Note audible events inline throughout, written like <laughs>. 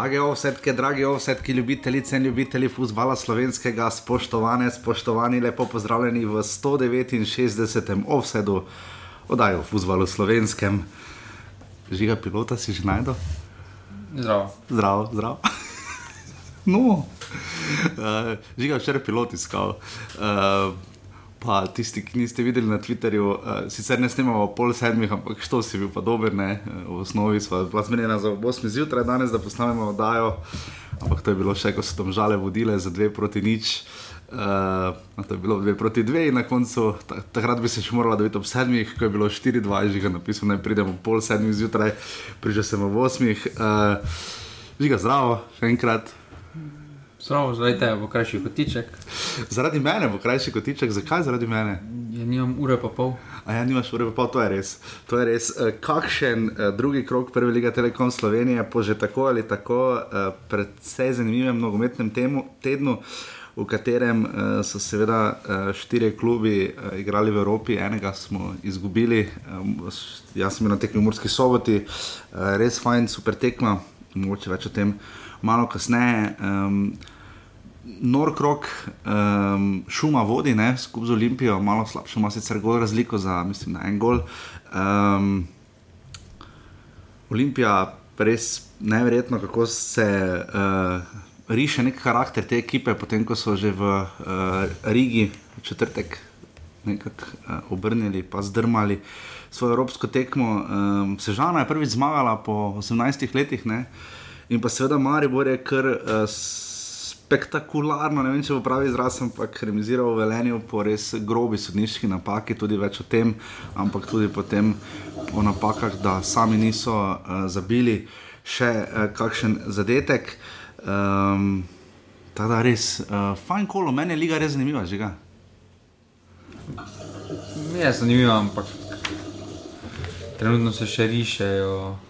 Drage ovsetke, dragi ovsetki, ljubitelice in ljubitelji futbola slovenskega, spoštovane, spoštovani, lepo pozdravljeni v 169. ovsedu, oddaji o futbalu slovenskem. Žiga pilota si že najdel? Zdravo. Zdravo, zdravo. <laughs> No, uh, žiga včeraj pilot iskal. Uh, Pa tisti, ki niste videli na Twitterju, uh, sicer ne snemamo pol sedmih, ampak što si bil pa dober, ne? v osnovi smo bila zmenjena za 8 zjutraj danes, da posnamemo oddajo, ampak to je bilo še, ko so tam žale vodile za dve proti nič. Uh, to je bilo dve proti dve in na koncu, ta, takrat bi se še morala dobiti ob sedmih, ko je bilo 4-2, že ga napisal, naj pridemo ob pol sedmih zjutraj, prišel sem ob osmih. Uh, Žiga zdravo, še enkrat. Zdravo, zdaj te bo krajši kotiček. Zaradi mene bo krajši kotiček, zakaj zaradi mene? Ja, nimam ure pa pol. A ja, nimaš ure, pa to je res. To je res. Eh, Kakšen eh, drugi krok Prve lige Telekom Slovenije po že tako ali tako eh, predvsej zanimivem nogometnem temu, tednu, v katerem so seveda štirje klubi igrali v Evropi, enega smo izgubili, jaz sem na tekmi v Murski soboti, res fajn, super tekma, mogoče več o tem malo kasneje. Um, Nor krok, um, šuma vodi, ne, skupaj z Olimpijo, malo slabše, ima sicer gol razliko za, mislim, na en gol. Um, Olimpija, res neverjetno, kako se uh, riše nek karakter te ekipe, potem ko so že v uh, Rigi v četrtek nekako uh, obrnili, pa zdrmali svojo evropsko tekmo. Um, Sežana je prvič zmagala po 18 letih, ne, in pa seveda Maribor je kar. Uh, spektakularno, ne vem, če bo pravi izraz, ampak remiziral v Velenju po res grobi sodniški napaki, tudi več o tem, ampak tudi potem o napakah, da sami niso uh, zabili še uh, kakšen zadetek. Um, Tako da res, uh, fajn kolo, meni je liga res zanimiva, že ga. Mi je zanimivo, ampak trenutno se še rišejo um,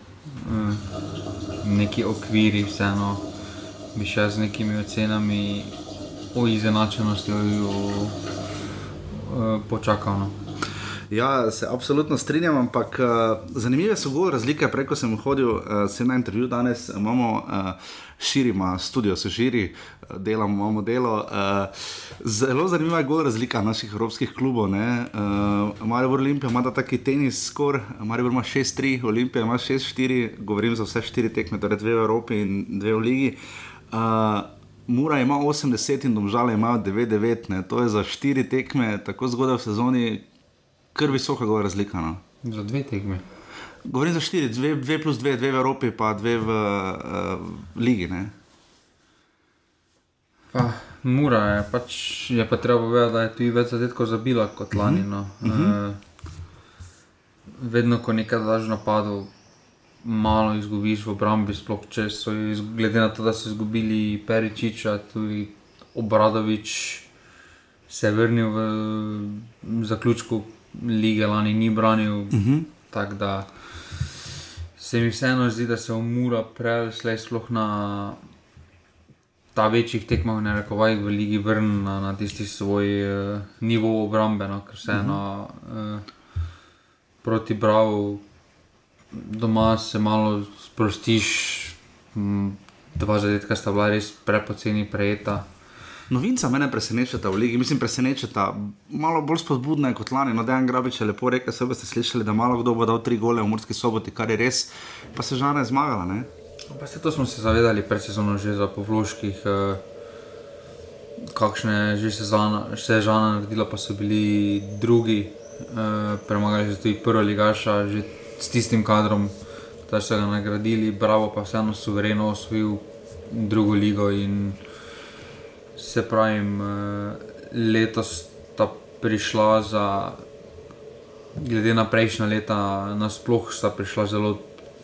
neki okviri, vseeno bi še z nekimi ocenami o izenačenosti o, počakal. No. Ja, se absolutno strinjam, ampak uh, zanimive so gole razlike. Preko sem hodil, uh, na intervju danes, imamo uh, širima, studio se širi, uh, delamo, imamo delo. Uh, zelo zanimiva je gole razlika naših evropskih klubov. Uh, Maribor Olimpija ima taki tenis skor, Maribor ima 6-3, Olimpija ima 6-4, govorim za vse štiri tekme, torej dve v Evropi in dve v Ligi. Uh, Mura ima 80 in domžale imajo 9-9, to je za štiri tekme, tako zgodaj v sezoni, kar visoka gora razlika. No. Za dve tekme. Govorim za štiri, dve, dve plus dve, dve v Evropi, pa dve v uh, Ligi. Ne? Pa, Mura je, pač, je pa treba povedati, da je tu več zadetkov zabila kot lani. No. Uh -huh. e, vedno, ko nekaj daš napadov, malo izgubiš v obrambi, sploh če so, iz, glede na to, da so izgubili Peričiča, tudi Obradovič se je vrnil v, v zaključku lige, lani ni branil. Uh -huh. Tako da se mi vseeno zdi, da se umura prelej sploh na. Ta večjih tekmah, ne rekovaj, v Ligi vrne na, na tisti svoj uh, nivo obrambe, no, ker se eno uh -huh. uh, proti Bravo, doma se malo sprostiš, m, dva zadetka sta bila res prepoceni, prejeta. Novinca me presenečata v Ligi, mislim, presenečata malo bolj spodbudna kot lani. No, Dejan Grabič je lepo rekel, se boste slišali, da malo kdo bo dal tri gole v Murski soboti, kar je res, pa se žana je zmagala. Ne? Pa se to smo se zavedali pred sezono že za povloških, eh, kakšne že se žana naredila, pa so bili drugi, eh, premagali so tudi prvo ligaša, že s tistim kadrom, da so ga nagradili, bravo pa vseeno suvereno osvojil drugo ligo in se pravim, eh, letos sta prišla za, glede na prejšnja leta, nasploh sta prišla zelo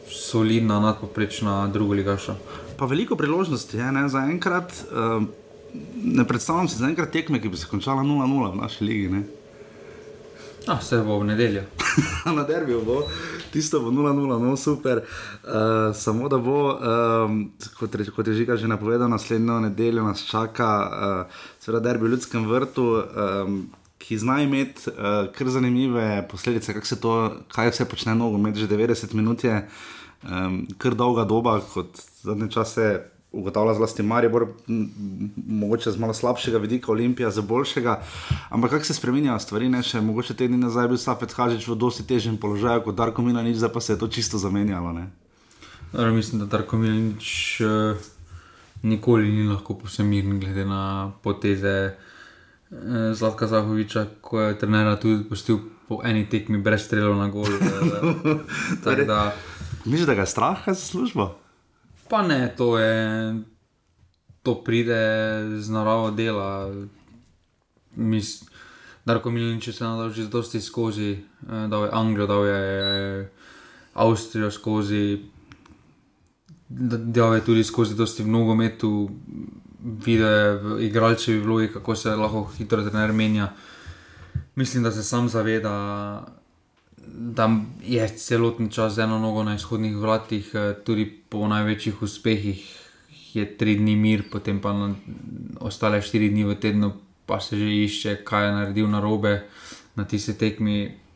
solidna, nadpoprečna druga ligaša. Pa veliko priložnosti je, ne, za enkrat. Uh, ne predstavljam si za enkrat tekme, ki bi se končala 0-0 v naši ligi. Ne. Ah, se bo v nedeljo. <laughs> Na derbijo bo, tisto bo 0-0, no super. Uh, samo da bo, um, kot, reč, kot je že že napovedal, naslednjo nedeljo nas čaka, uh, seveda derbi v ljudskem vrtu. Um, Ki zna imeti uh, kar zanimive posledice, to, kaj vse počne nogomet, že 90 minut je um, kar dolga doba, kot zadnje čase ugotavlja zlasti Maribor, mogoče z malo slabšega vidika, Olimpija za boljšega. Ampak kako se spremenjajo stvari, ne še mogoče te dni nazaj bil Safet Hažič v dosti težjem položaju kot Darko Milanič, zdaj pa se je to čisto zamenjalo. Ne? Torej, mislim, da Darko Milanič uh, nikoli ni lahko povsem miren, glede na poteze uh, Zlatka Zahoviča, ko je trener tudi pustil po eni tekmi brez strelov na gol. <laughs> Tako da, Misliš, da ga je strah za službo? Pa ne, to je. To pride z naravo dela. Mis, Darko Milanič je se nadal že dosti skozi, eh, dal je Anglijo, dal je eh, Avstrijo skozi, da- je tudi skozi dosti v nogometu, videl je v igralčevi vlogi, kako se lahko hitro trener menja. Mislim, da se sam zaveda, da je celotni čas z eno nogo na izhodnih vratih, eh, tudi po največjih uspehih je tri dni mir, potem pa na ostale štiri dni v tednu, pa se že išče, kaj je naredil na robe na tisti tekmi.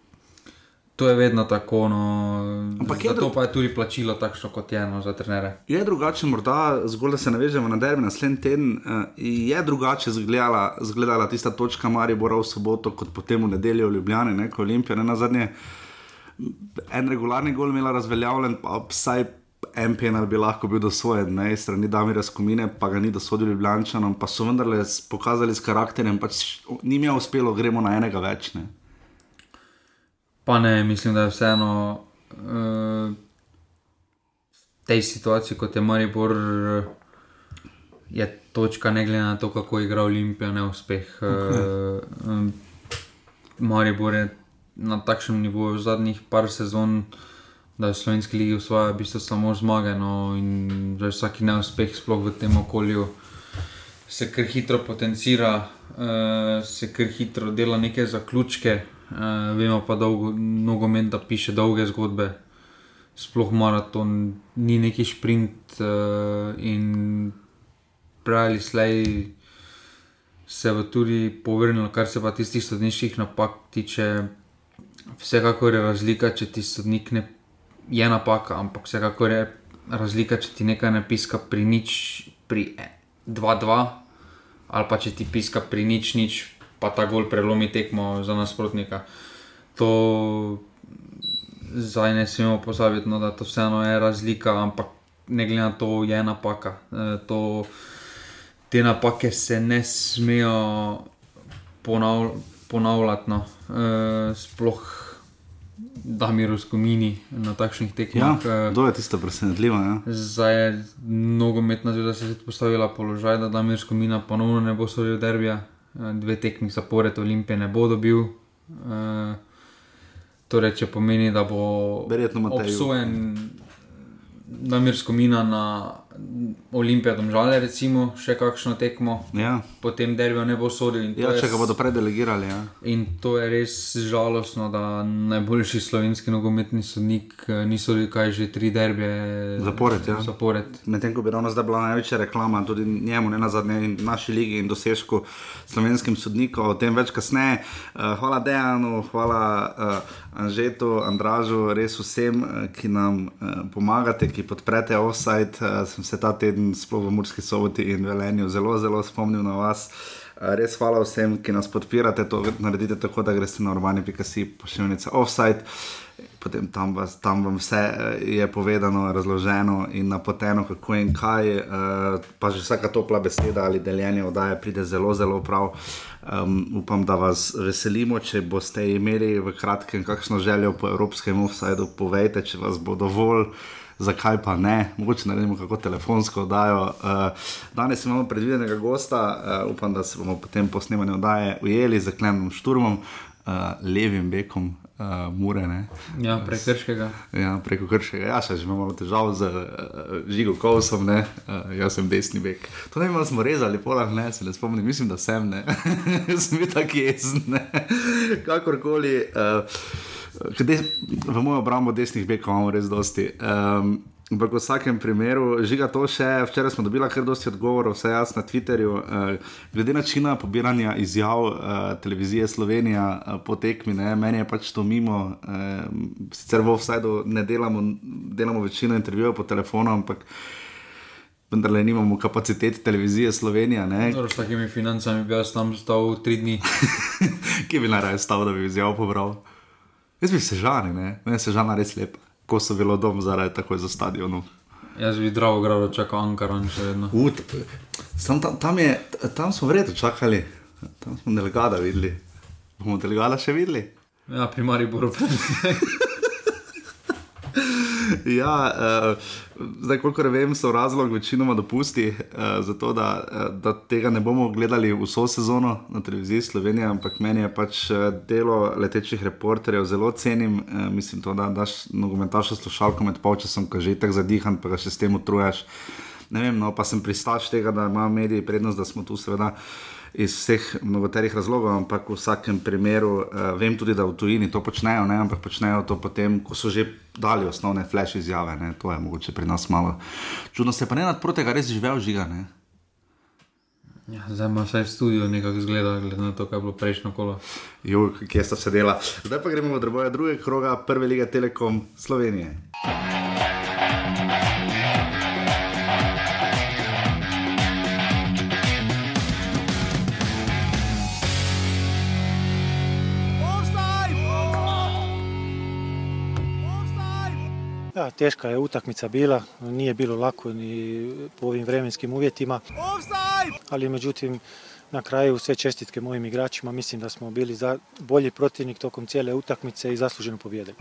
To je vedno tako, no. Ampak je dru- pa je tudi plačilo takšno, kot je no, za trenere. Je drugače, morda zgolj da se navežemo na derbi naslednji teden. Uh, je drugače izgledala, izgledala tista točka Maribora v soboto, kot potem v nedeljo v Ljubljani, ne, ko Olimpija ne na zadnje. En regularni gol imela razveljavljen, pa vsaj en penal bi lahko bil dosojen, ne, strani Damira Skomine, pa ga ni dosodil Ljubljančanom, pa so vendarle pokazali s karakterjem, pač ni mi uspelo, gremo na enega več. Ne. Pa ne, mislim, da je vseeno uh, v tej situaciji, kot je Maribor, eh, je točka, ne glede na to, kako igra Olimpija, neuspeh. Okay. Uh, um, Maribor je na takšnem nivoju v zadnjih par sezon, da je v slovenski ligi usvaja v bistvu samo zmage. No, in zdaj vsaki neuspeh, sploh v tem okolju, se kar hitro potencira, uh, se kar hitro dela neke zaključke. Uh, vemo pa, da nogomet da piše dolge zgodbe, sploh maraton, ni neki sprint uh, in prej ali slej se bo tudi povrnilo, kar se pa tistih sodniških napak tiče. Vsekakor je razlika, če ti sodnik ne je napaka, ampak vsekakor je razlika, če ti nekaj ne piska pri nič, pri 2-2, ali pa če ti piska pri nič, nič, pa ta gol prelomi tekmo za nasprotnika. To zdaj ne smemo pozabiti, no, da to vseeno je razlika, ampak ne glede na to, je napaka. E, to, te napake se ne smejo ponavl ponavljati. No. E, sploh da mi razkomini na takšnih Ja, tekmah. e, to je tisto presenetljivo. Ja. Zdaj je nogometna zveza se postavila položaj, da Damir Skomina ponovno ne bo sodel derbija, Eh, dve tekmi zapored Olimpije ne bo dobil. Eh, Torej, če pomeni, da bo obsojen Damir Skomina na Olimpijo domžale, recimo, še kakšno tekmo, Ja. potem derbijo ne bo sodil. Ja, če ga bodo predelegirali. Ja. In to je res žalostno, da najboljši slovenski nogometni sodnik eh, ni sodil kaj že tri derbije Zapored, ja. zapored. Medtem ko bi ravno zdaj bila največja reklama, tudi njemu, ne na zadnje, in naši ligi in dosežku slovenskim sodnikom, o tem več kasneje. Uh, hvala Dejanu, hvala uh, Anžetu, Andražu, res vsem, ki nam uh, pomagate, ki podprete offside. Uh, sem se ta teden, sploh v Murski soboti in Velenju, zelo, zelo spomnil na vas. Res hvala vsem, ki nas podpirate, to naredite tako, da greste na urbani.si pošiljnica offside. Potem tam, vas, tam vam vse eh, je povedano, razloženo in napoteno, kako in kaj. eh, Pa že vsaka topla beseda ali deljenje oddaje pride zelo, zelo prav. Um, upam, da vas veselimo. Če boste imeli v kratkem kakšno željo po evropskem offsajdu, povejte, če vas bo dovolj. Zakaj pa ne, mogoče naredimo kako telefonsko oddajo. Uh, danes imamo predvidenega gosta, uh, upam, da se bomo potem po snemanju oddaje ujeli z Klemom Šturmom, uh, levim bekom uh, Mure. Ne? Ja, prekrškega. Ja, preko kršega. Ja, še imamo malo težav z uh, žigo kosom, ne, uh, jaz sem desni bek. To ne vem, ali smo rezali, polah ne, se ne spomnim, mislim, da sem, ne, <laughs> sem bil tak jezen, kakorkoli. Uh, Des, v mojo obrambo desnih bekov imamo res dosti. Um, Ampak v vsakem primeru, žiga to še, včeraj smo dobili kar dosti odgovorov, vse jaz na Twitterju. Uh, glede načina pobiranja izjav uh, televizije Slovenija uh, po tekmi, ne, meni je pač to mimo. Uh, sicer v offsajdu ne delamo, delamo večino intervjujev po telefonu, ampak vendar le nimamo kapacitet televizije Slovenija. S takimi financami bi jaz tam stal tri dni. <laughs> Kje bi naj stal, da bi izjav pobral? Jaz bi se žal, ne, meni se žal res lepo ko so bili dom zaradi tako za stadionom. Jaz bi drago grado čakal Ankaran še vedno. Ut, tam, tam, je, tam smo vredno čakali, tam smo delegata videli. Bomo delegata še videli? Ja, primarni bodo predvideli. <laughs> <laughs> ja, uh, zdaj, kolikor vem, so razlog večinoma dopusti, uh, zato, da, uh, da tega ne bomo gledali vso sezono na televiziji Slovenije, ampak meni je pač delo letečih reporterjev zelo cenim. Uh, mislim, to, da daš nogometaša slušalko med polčasom, ko že tako zadihan, pa ga še s tem utrujaš. Ne vem, no, pa sem pristaš tega, da ima mediji prednost, da smo tu seveda iz vseh mnogoterih razlogov, ampak v vsakem primeru uh, vem tudi, da v tujini to počnejo, ne? ampak počnejo to potem, ko so že dali osnovne flash izjave. Ne? To je mogoče pri nas malo čudno. Se pa ne nad proti tega res živel žiga. Ne? Ja, zdaj ima vse v studiu nekako zgleda, glede na to, kaj je bilo prejšnjo kolo. Jo, kje sta se dela. Zdaj pa gremo v drugega kroga, prve lige Telekom Slovenije. Ja, teška je utakmica bila, nije bilo lako ni po ovim vremenskim uvjetima. Ali međutim, na kraju sve čestitke mojim igračima, mislim da smo bili za bolji protivnik tokom cijele utakmice i zasluženo pobjedili.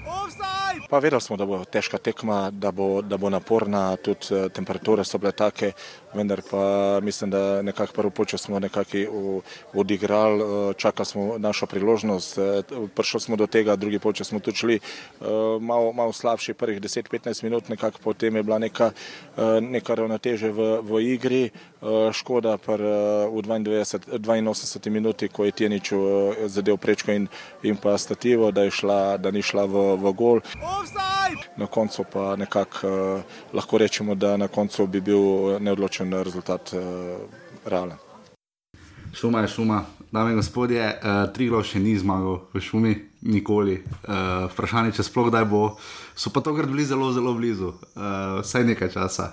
Pa vedeli smo, da bo težka tekma, da bo, da bo naporna, tudi eh, temperature so bile take, vendar pa mislim, da nekako prvo počas smo nekako odigrali, eh, čakali smo našo priložnost, eh, prišli smo do tega, drugi počas smo tudi šli malo, malo slabši, prvih 10-15 minut, nekako potem je bila neka, neka ravnoteže v, v igri, škoda pa v 92, 82 minuti, ko je Tjeniču zadev prečko in, in pa stativo, da, je šla, da ni šla v, v gol. Na koncu pa nekako lahko rečemo, da na koncu bi bil neodločen rezultat uh, realen. Šuma je šuma, dame in gospodje, uh, Triglav še ni zmagal v šumi, nikoli. Uh, vprašanje, če sploh kdaj bo, so pa tokrat bili zelo, zelo blizu, uh, vsaj nekaj časa.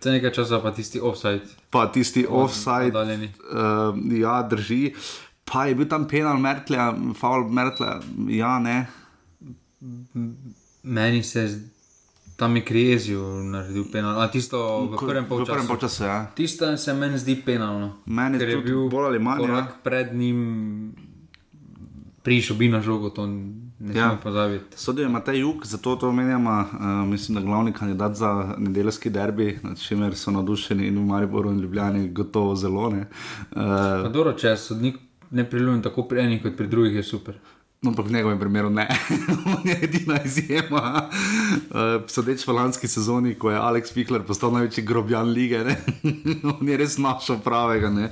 Vse nekaj časa, pa tisti offside. Pa tisti offside. Uh, ja, drži. Pa je bil tam penal Mertlja, faul Mertlja, ja, ne. Meni se tam je krijezijo naredil penal. A tisto v prvem polčasu. V prvem polčasu, ja. Tisto se meni zdi penalno. Meni je bil bolj ali manj. Ja. Pred njim prišel bi na žogo, to ne ja. smemo pozabiti. Sodijo ima ta jug, zato to omenjamo. Uh, mislim, da glavni kandidat za nedeljski derbi, nad čimer so navdušeni in v Mariboru in Ljubljani gotovo zelo. Uh, dobro, če sodnik ne priljubi tako pri enih kot pri drugih, je super. No, ampak v njegovem primeru ne, <laughs> on je edina izjema. Uh, sodeč v lanski sezoni, ko je Alex Fihler postal največji grobjan lige, <laughs> on je res našel pravega. Ne?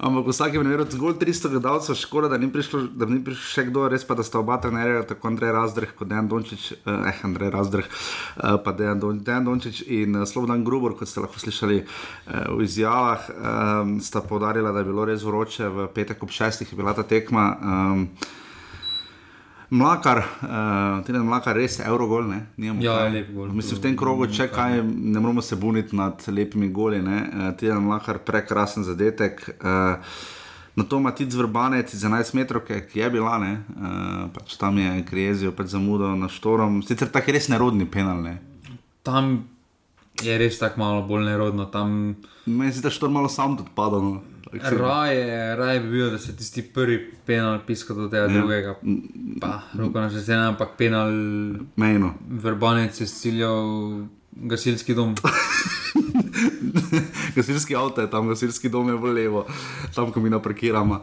Ampak v vsakem primeru, zgolj 300 gledalcev, škoda, da ni prišlo, da ni prišel še kdo, res pa da sta oba trenerja, tako Andrej Razdrh kot Dejan Dončić, eh, Andrej Razdrh, eh, pa Dejan, Don, Dejan Dončić in uh, Slobodan Grubor, kot ste lahko slišali eh, v izjavah, eh, sta povdarjala, da je bilo res vroče, v petek ob šestih je bila ta tekma. Eh, Mlakar, uh, ti ne mlakar, res je Eurogol, ne? Ja, je lep gol. Mislim, v tem krogu, če kaj, ne moramo se buniti nad lepimi goli, ne? Uh, ti ne mlakar, prekrasen zadetek. Uh, na to ima tudi zvrbanec za 11 metrov, ki je bila, ne? Uh, pač tam je krijezijo, pač zamudo na štorom. Sicer tako je res nerodni penal, ne? Tam je res tako malo bolj nerodno. Tam... Meni se da štor malo sam tudi padalo. Raje, raje bi bil, da se tisti prvi penal piska do tega ja. drugega. Pa, roko na že zdaj, ampak penal. Mejno. Verbanec je ciljal gasilski dom. <laughs> gasilski avto je tam, gasilski dom je v levo, tam ko mi naprekiramo. Uh,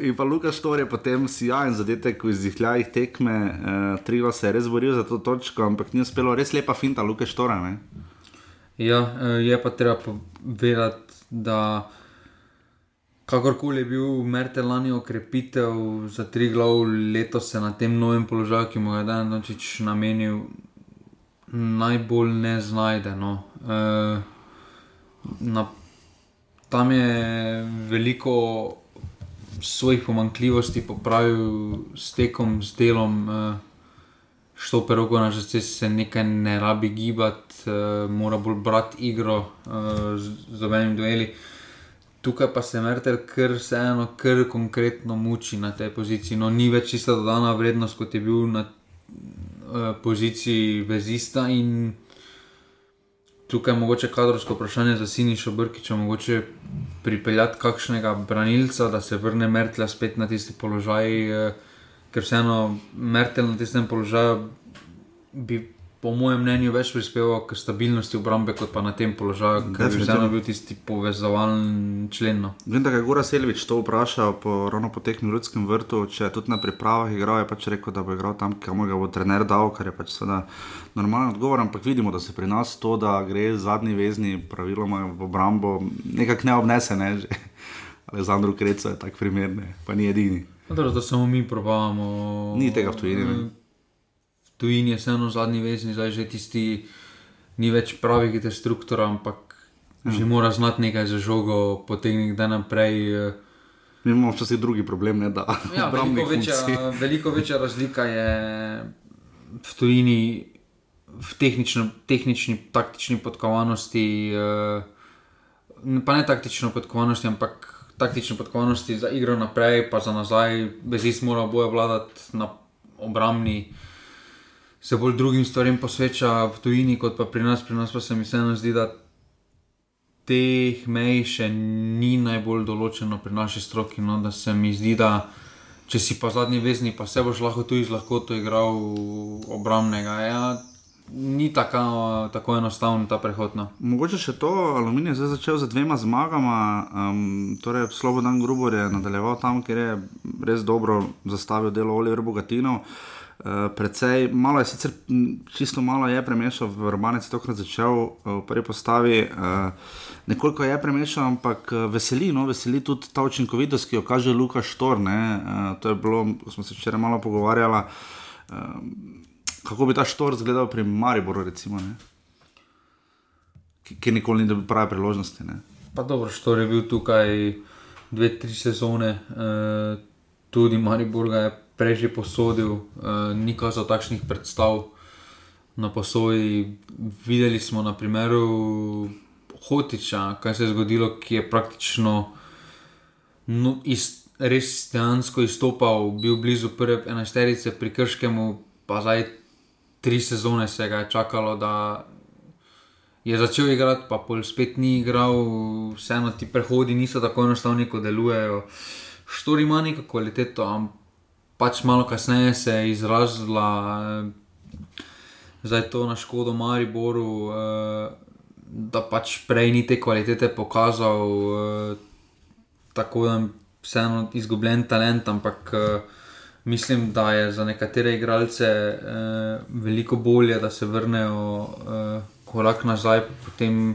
in pa Lukaš Tor je potem sijajen zadetek v izdihljajih tekme, uh, Trilo se je res boril za to točko, ampak ni uspelo, res lepa finta Lukaš Tora. Ja, eh, je pa treba povedati, da Kakorkoli je bil Mertel lani okrepitev za tri glav, letos se na tem novem položaju, ki mu je dan nočič namenil, najbolj ne znajde. No. Uh, na, tam je veliko svojih pomankljivosti popravil s tekom, s delom. Uh, Štoper rogo na žrtve se nekaj ne rabi gibati, uh, mora bolj brati igro uh, z, z obenem dueli. Tukaj pa se Mertel kar vseeno, kar konkretno muči na tej poziciji. No, ni več ista dodana vrednost, kot je bil na uh, poziciji vezista in tukaj mogoče kadrovsko vprašanje za Sinišo Brkiča, mogoče pripeljati kakšnega branilca, da se vrne Mertla spet na tisti položaj, eh, ker vseeno Mertel na tistem položaju bi po mojem mnenju več prispeval k stabilnosti obrambe, kot pa na tem položaju, ker bi vseeno bil tisti povezovalen člen. No. Vem, da je Gora Selvič to vprašal po, ravno po tekmi v Ljudskem vrtu, če je tudi na pripravah igral, je pač rekel, da bo igral tam, kamor ga bo trener dal, kar je pač seveda normalen odgovor, ampak vidimo, da se pri nas to, da gre zadnji vezni praviloma v obrambo, nekako ne obnese, ne že. <laughs> Aleksandru Krecu je tak primer, ne? pa ni edini. Dobro, da samo mi probavamo. Ni tega v tujini. Tujini je vseeno zadnji vezni, zdaj že tisti, ni več pravih destruktorov, ampak ja. že mora znati nekaj za žogo, potegniti da naprej. eh. Mi imamo včasih drugi problem, ne da Ja, obrambnih veliko, večja, funkcij. <laughs> veliko večja razlika je v tujini, v tehnično, tehnični, taktični podkovanosti, eh, pa ne taktično podkovanosti, ampak taktične podkovanosti za igro naprej, pa za nazaj, vezist mora boje vladati na obrambni. Se bolj drugim stvarem posveča v tujini, kot pa pri nas. Pri nas pa se mi vseeno zdi, da teh mej še ni najbolj določeno pri naši stroki. No, da se mi zdi, da če si pa zadnji vezni, pa se boš lahko tu iz lahkoto igral obrambnega. Ja, ni tako, tako enostaven ta prehod. No. Mogoče še to, Aluminij je zdaj začel z dvema zmagama. Um, torej, Slobodan Grubor je nadaljeval tam, kjer je res dobro zastavil delo Oliver Bogatinov. Uh, precej, malo je sicer, čisto malo je premešal, v Romanec je tokrat začel uh, v prvi postavi, uh, nekoliko je premešal, ampak veseli, no, veseli tudi ta učinkovitost, ki jo kaže Luka Štor. ne, Uh, to je bilo, ko smo se včeraj malo pogovarjali, uh, kako bi ta Štor izgledal pri Mariboru, recimo. Ne? ki, ki nikoli ni dobil prave priložnosti. Ne. Pa dobro, što je bil tukaj dve, tri sezone, uh, tudi Maribor ga je prej že posodil, uh, ni kazal takšnih predstav na posoji. Videli smo na primeru Hotiča, kaj se je zgodilo, ki je praktično no, iz, res dejansko izstopal, bil blizu prve enajsterice pri Krškemu, pa zdaj tri sezone se ga je čakalo, da je začel igrati, pa pol spet ni igral, vseeno ti prehodi niso tako enostavni, kot delujejo. Štori ima neko kvaliteto, ampak pač malo kasneje se je izrazila, eh, zdaj to na škodo Mariboru, eh, da pač prej ni te kvalitete pokazal, eh, tako da vseeno izgubljen talent, ampak mislim, da je za nekatere igralce eh, veliko bolje, da se vrnejo eh, korak nazaj, potem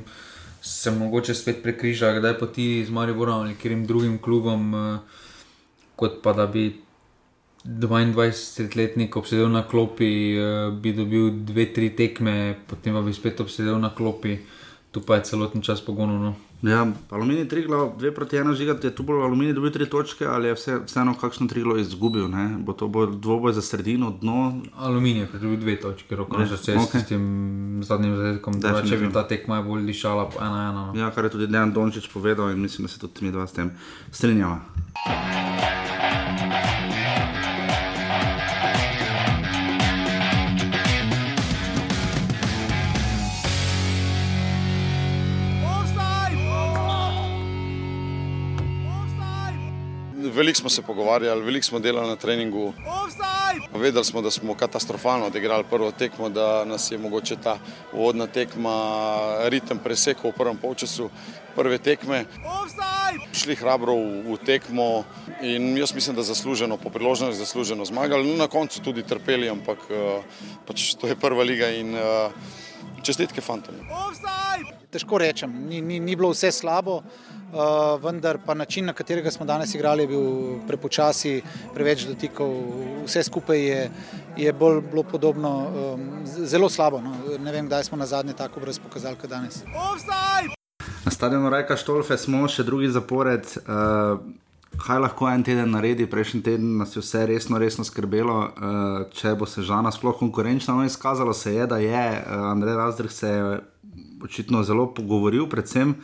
se mogoče spet prekriža, kdaj poti z Mariborom ali katerim drugim klubom, eh, kot pa da bi 22-letnik obsedel na klopi, eh, bi dobil dve, tri tekme, potem pa bi spet obsedel na klopi, tu pa je celoten čas pogonov. No. Ja, aluminij tri glav, dve proti ena žiga, je tu bolj aluminij dobil tri točke ali je vse, vseeno kakšno tri glav izgubil, ne? bo to bo dvoboj za sredino, dno. Aluminij je pridobil dve točke, roko Res? srce Okej. s tem zadnjim zadetkom. Če bi ta tekma bolj dišala, pa ena ena. No. Ja, kar je tudi Dejan Dončić povedal in mislim, da se tudi mi dva s tem strinjava. Veliko smo se pogovarjali, veliko smo delali na treningu. Vedeli smo, da smo katastrofalno odigrali prvo tekmo, da nas je mogoče ta uvodna tekma ritem presekal v prvem polčasu prve tekme. Šli hrabro v, v tekmo in jaz mislim, da zasluženo, po priložnosti zasluženo zmagali. No, na koncu tudi trpeli, ampak eh, pač to je prva liga in eh, čestitke fantom. Težko rečem, ni, ni, ni bilo vse slabo, vendar pa način, na katerega smo danes igrali, je bil prepočasi, preveč dotikov. Vse skupaj je, je bolj bilo podobno, um, zelo slabo. No. Ne vem, kdaj smo na zadnje tako brez pokazali kot danes. Na stadionu Rajka Štolfe smo še drugi zapored. Uh, kaj lahko en teden naredi, prejšnji teden nas je vse resno, resno skrbelo, uh, če bo se žana sploh konkurenčna. No, izkazalo se je, da je uh, Andrej Razdrh se je očitno zelo pogovoril, predvsem.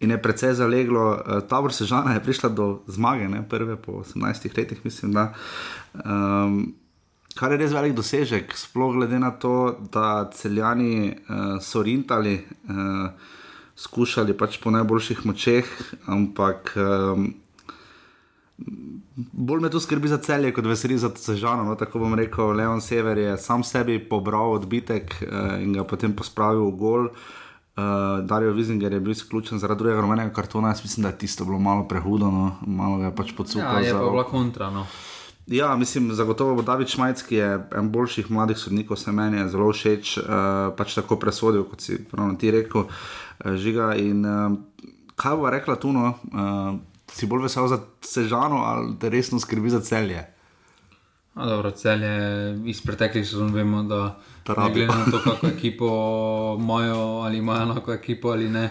In je precej zaleglo, uh, tabor Sežana je prišla do zmage, ne, prve po 18 letih, mislim. Um, kar je res velik dosežek, sploh glede na to, da celjani uh, so rintali, uh, skušali pač po najboljših močeh, ampak um, bolj me to skrbi za celje, kot veseli za Sežano. No, tako bom rekel, Leon Sever je sam sebi pobral odbitek uh, in ga potem pospravil v gol. Uh, Darijo Vizinger je bil izključen zaradi drugega rumenega kartona. Jaz mislim, da je tisto bilo malo prehudo, no. malo ga je pač podsukalo. Ja, je pa bila kontra. No. Ja, mislim, zagotovo bo David Šmajc, ki je en boljših mladih sodnikov, se meni je zelo všeč, uh, pač tako presodil, kot si pravno ti rekel, uh, žiga. In uh, kaj bo rekla tu, no, uh, si bolj vesel za sežano ali te resno skrbi za celje? A, dobro, celje iz preteklih sezon vemo, da ne glede na to, kako ekipo imajo ali imajo enako ekipo ali ne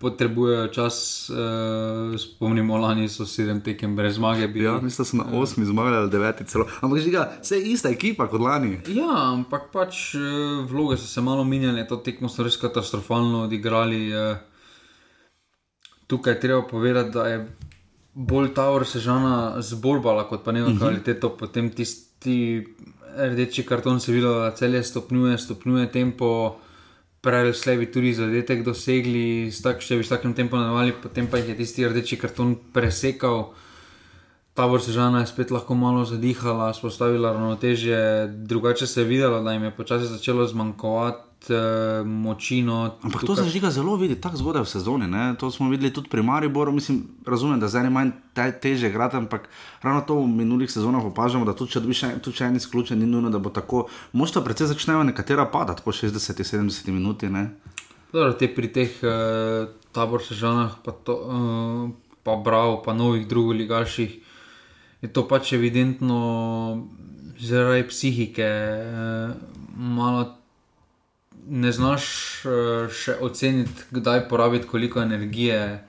potrebujejo čas. Uh, spomnimo, lani so sedem tekem brez zmage. Bili. Ja, mislim, da so na osmi zmagali ali deveti celo. Ampak že ga, vse je ista ekipa kot lani. Ja, ampak pač uh, vloge so se malo menjale, to tekmo so res katastrofalno odigrali. Uh, tukaj treba povedati, da je bolj Tower sežana zborbala kot pa ne vem, uh mhm. -huh. kvaliteto, potem tisti rdeči karton se videl, da celje stopnjuje, stopnjuje tempo prej slebi tudi zadetek dosegli, tak, če bi s takim tempom nadaljevali, potem pa jih je tisti rdeči karton presekal. Tabor se žena je spet lahko malo zadihala, spostavila ravnotežje, drugače se je videlo, da jim je počasi začelo zmanjkovati uh, moči. No, Ampak tukaj... to se žiga zelo vidi, tako zgodaj v sezoni. Ne? To smo videli tudi pri Mariboru. Mislim, razumem, da zdaj je manj te, teže igrati, ampak ravno to v minulih sezonah opažamo, da tudi če dobiš tudi če en izključen, ni nujno, da bo tako. Možda predvsej začnejo nekatera padati po 60-70 minuti. Dobro, te pri teh uh, tabor sežanah, pa, to, uh, pa Bravo, pa novih drugih ligaših, je to pač evidentno zaradi psihike. Uh, Malo ne znaš uh, še oceniti, kdaj porabiti koliko energije.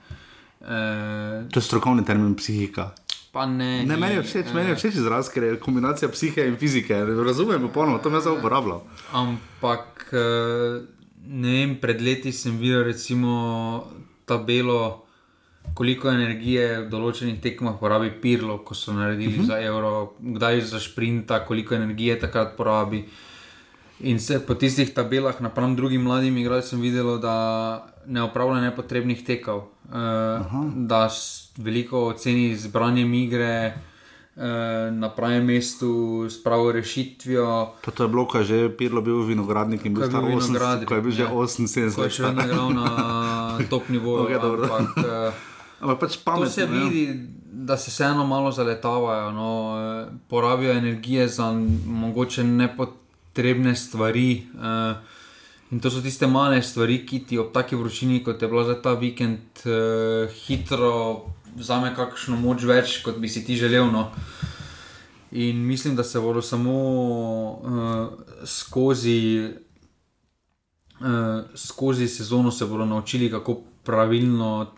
Uh, to je strokovni termin psihika. Ne, ne, meni je všeč, uh, meni je všeč izraz, ker je kombinacija psihe in fizike. Razumem, popolnoma, to me zelo uporablja. Ampak uh, ne vem, pred leti sem videl recimo tabelo. Koliko energije v določenih tekmah porabi Pirlo, ko so naredili uh mhm. -huh. za Euro, kdaj za Sprinta, koliko energije takrat porabi. Uh, In se po tistih tabelah, napram drugim mladim igralcem, sem videl, da ne opravlja nepotrebnih tekov, uh, da veliko oceni zbranje igre. Na pravem mestu s pravo rešitvijo. To, to je bilo, kaj že Pirlo bil vinogradnik in bil star 80, ko je bil že 78 let. To je še vedno igral na top nivoju. Okay, ampak, <laughs> ampak pač pametno. To se ja. vidi, da se vseeno malo zaletavajo, no, porabijo energije za mogoče nepotrebne potrebne stvari. Uh, in to so tiste male stvari, ki ti ob taki vročini, kot je bilo za ta vikend, uh, hitro vzame kakšno moč več, kot bi si ti želel. No. In mislim, da se bodo samo uh, skozi, uh, skozi sezono se bodo naučili, kako pravilno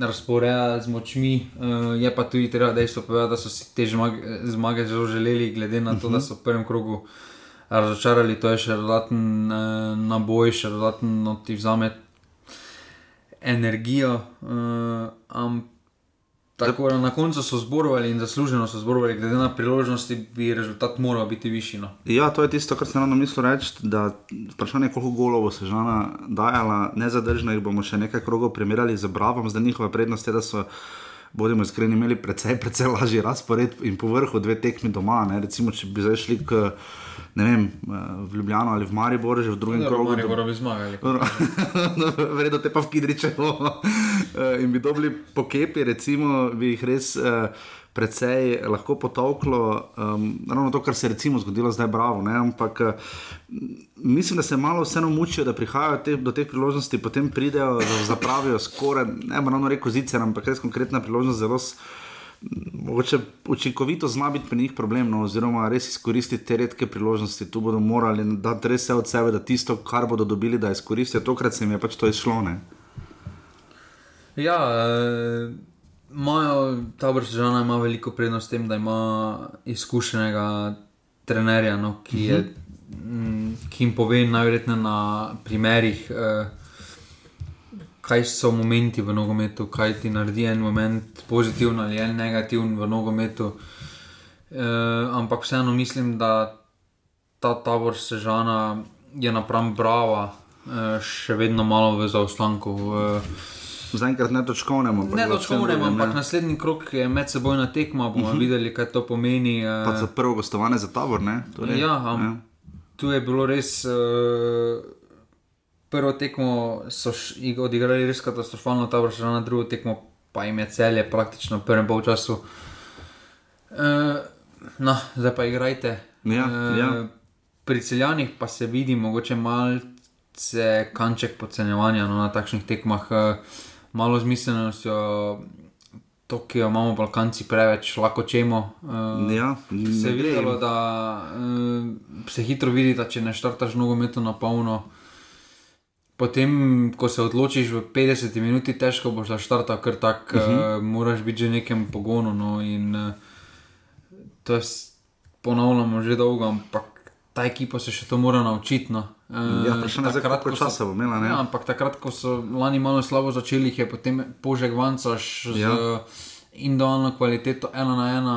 razporejati z močmi. Uh, je pa tudi treba dejstvo povedati, da so si te zmage, zmage zelo želeli, glede na to, uh -huh. da so v prvem krogu razočarali. To je še dodaten uh, naboj, še dodaten, no ti vzame energijo. Uh, ampak Tako da na koncu so zborovali in zasluženo so zborovali, glede na priložnosti, bi rezultat moral biti višji. No. Ja, to je tisto, kar sem ravno mislil reči. Vprašanje, koliko golov bo se žena dajala, nezadržno jih bomo še nekaj krogov primerjali z Bravom, zdaj njihova prednost je, da so bodimo iskreni, imeli precej, precej lažji razpored in povrhu dve tekmi doma. Ne? Recimo, če bi zdaj šli k, vem, v Ljubljano ali v Maribor, že v drugem krogu. Maribor bi zmagali. <laughs> Verjetno te pa v Kidričevo. uh, in bi dobili pokepi, recimo, bi jih res. Uh, Predvsej lahko potovklo, um, ravno to, kar se je zgodilo zdaj, bravo. Ne? Ampak mislim, da se malo vseeno mučijo, da prihajajo te, do teh priložnosti, potem pridejo, zapravijo skoraj, ne bo ravno rekel zicer, ampak res konkretna priložnost, zelo mogoče učinkovito zna biti pri njih problem, no, oziroma res izkoristiti te redke priložnosti. Tu bodo morali dati res vse od sebe, da tisto, kar bodo dobili, da izkoristijo. Tokrat se jim je pač to izšlo. Ne? Ja, imajo, ta vrsta ima veliko prednost s tem, da ima izkušenega trenerja, no, ki, je, uh -huh. ki jim pove najverjetneje na primerih. E, kaj so momenti v nogometu, kaj ti naredi en moment pozitiven ali en negativen v nogometu. E, ampak vseeno mislim, da ta tabor sežana je napram brava, e, še vedno malo v zaostanku. E, Zaenkrat ne točkovnemo. Ne točkovnemo, ampak ne. naslednji krok je medsebojna tekma. bomo uh mhm. -huh. videli, kaj to pomeni. Pa za prvo gostovanje za tabor. Torej, ja, am, ja, tu je bilo res. Uh, prvo tekmo so odigrali res katastrofalno, ta vrsta na drugo tekmo pa jim je celje praktično v prvem polčasu. E, no, zdaj pa igrajte. Ja, e, ja. Pri celjanih pa se vidi mogoče malce kanček podcenjevanja no, na takšnih tekmah, e, malo zmiselnostjo. To, ki jo imamo, Balkanci, preveč lahko čemo. Uh, ja, se je videlo, da uh, se hitro vidi, da če ne štartaš nogometu na polno, Potem, ko se odločiš v 50 minuti, težko boš zaštartal, ker tako uh -huh. uh, moraš biti že nekem pogonu. No, in uh, to je ponavljamo že dolgo, ampak ta ekipa se še to mora naučiti. No. Ja, ne za kratko časa bo imela. Ja, ampak takrat, ko so lani malo slabo začeli, je potem požek vancaš ja. z individualno kvaliteto ena na ena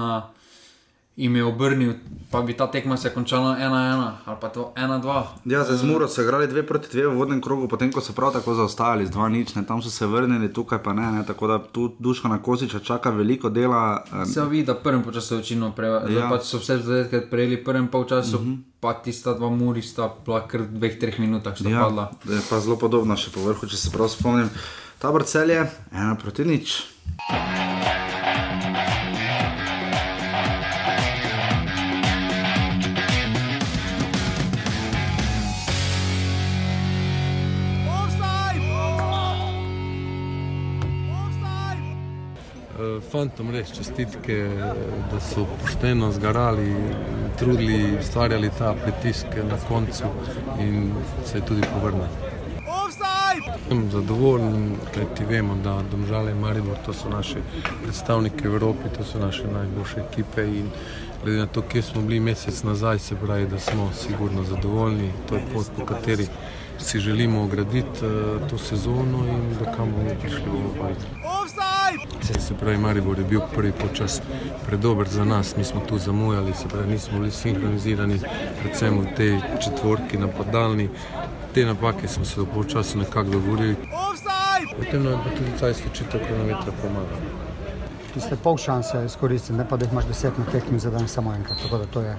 jim je obrnil, pa bi ta tekma se končala 1-1 ali pa 1-2. Ja, za zmuro so igrali 2 proti 2 v vodnem krogu, potem ko so prav tako zaostajali z 2-0, tam so se vrnili, tukaj pa ne, ne tako da tu duška na koziča čaka veliko dela. Se vidi, da prvem času je večino preveč, ja. pač so vse zadetke prejeli prvem polčasu. Uh mhm. -huh. Pa tista dva muri sta bila kar v dveh, treh minutah, sta ja, padla. Je pa zelo podobno še po vrhu, če se prav spomnim. Ta brcel je ena proti nič. Fantom res čestitke, da so pošteno zgarali, trudili, ustvarjali ta pritisk na koncu in se je tudi povrnili. Sem zadovoljen, ker ti vemo, da Domžale in Maribor to so naše predstavnike v Evropi, to so naše najboljše ekipe in glede na to, kje smo bili mesec nazaj, se pravi, da smo sigurno zadovoljni. To je pot, po kateri si želimo ograditi uh, to sezono in do kam bomo prišli v Evropi. Se pravi, Maribor je bil prvi počas predober za nas, mi smo tu zamujali, se pravi, nismo bili sinhronizirani, predvsem v tej četvorki napadalni. Te napake smo se v počasu nekako dogovorili. Potem nam je tudi ta izločitev kronometra pomagala. Tiste pol šanse izkoristiti, ne pa da jih imaš deset na tekmi za dan samo enkrat. Tako da to je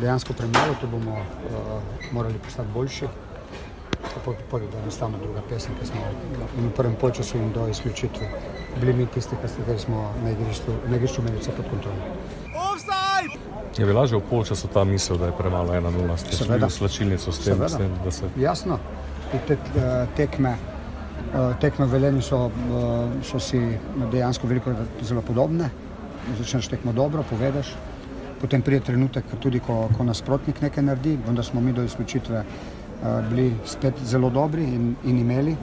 dejansko premalo, tu bomo uh, morali postati boljši potem da enostavno druga pesem, ki smo v prvem času in do izključitve bili mi tisti, ki smo na igrišču, na igrišču imeli vse pod kontrolo. Je bila že v polčasu ta misel, da je premalo 1-0, ste šli v slačilnico s tem, s tem da se. Jasno, te eh, tekme, eh, tekme veljeni so, eh, so si dejansko veliko zelo podobne. Začneš tekmo dobro, povedeš, potem pride trenutek, tudi ko, ko nasprotnik nekaj naredi, vendar smo mi do izključitve bili spet zelo dobri in, in imeli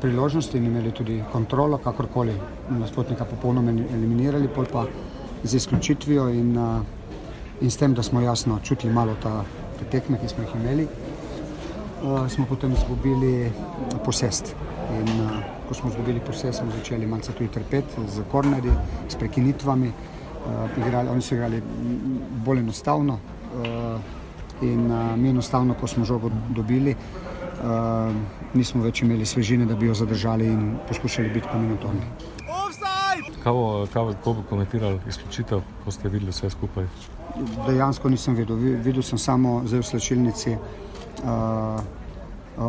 priložnosti in imeli tudi kontrolo, kakorkoli nasprotnika popolnoma eliminirali, pol pa z izključitvijo in, in s tem, da smo jasno čutili malo ta, te tekme, ki smo jih imeli, smo potem izgubili posest. In ko smo izgubili posest, smo začeli malce tudi trpeti z korneri, s prekinitvami. Igrali, oni so igrali bolj enostavno. In uh, mi enostavno, ko smo žogo dobili, uh, nismo več imeli svežine, da bi jo zadržali in poskušali biti pominutovni. Kako bi komentirali izključitev, ko ste videli vse skupaj? Dejansko nisem videl. Videl sem samo zdaj v slčilnici uh,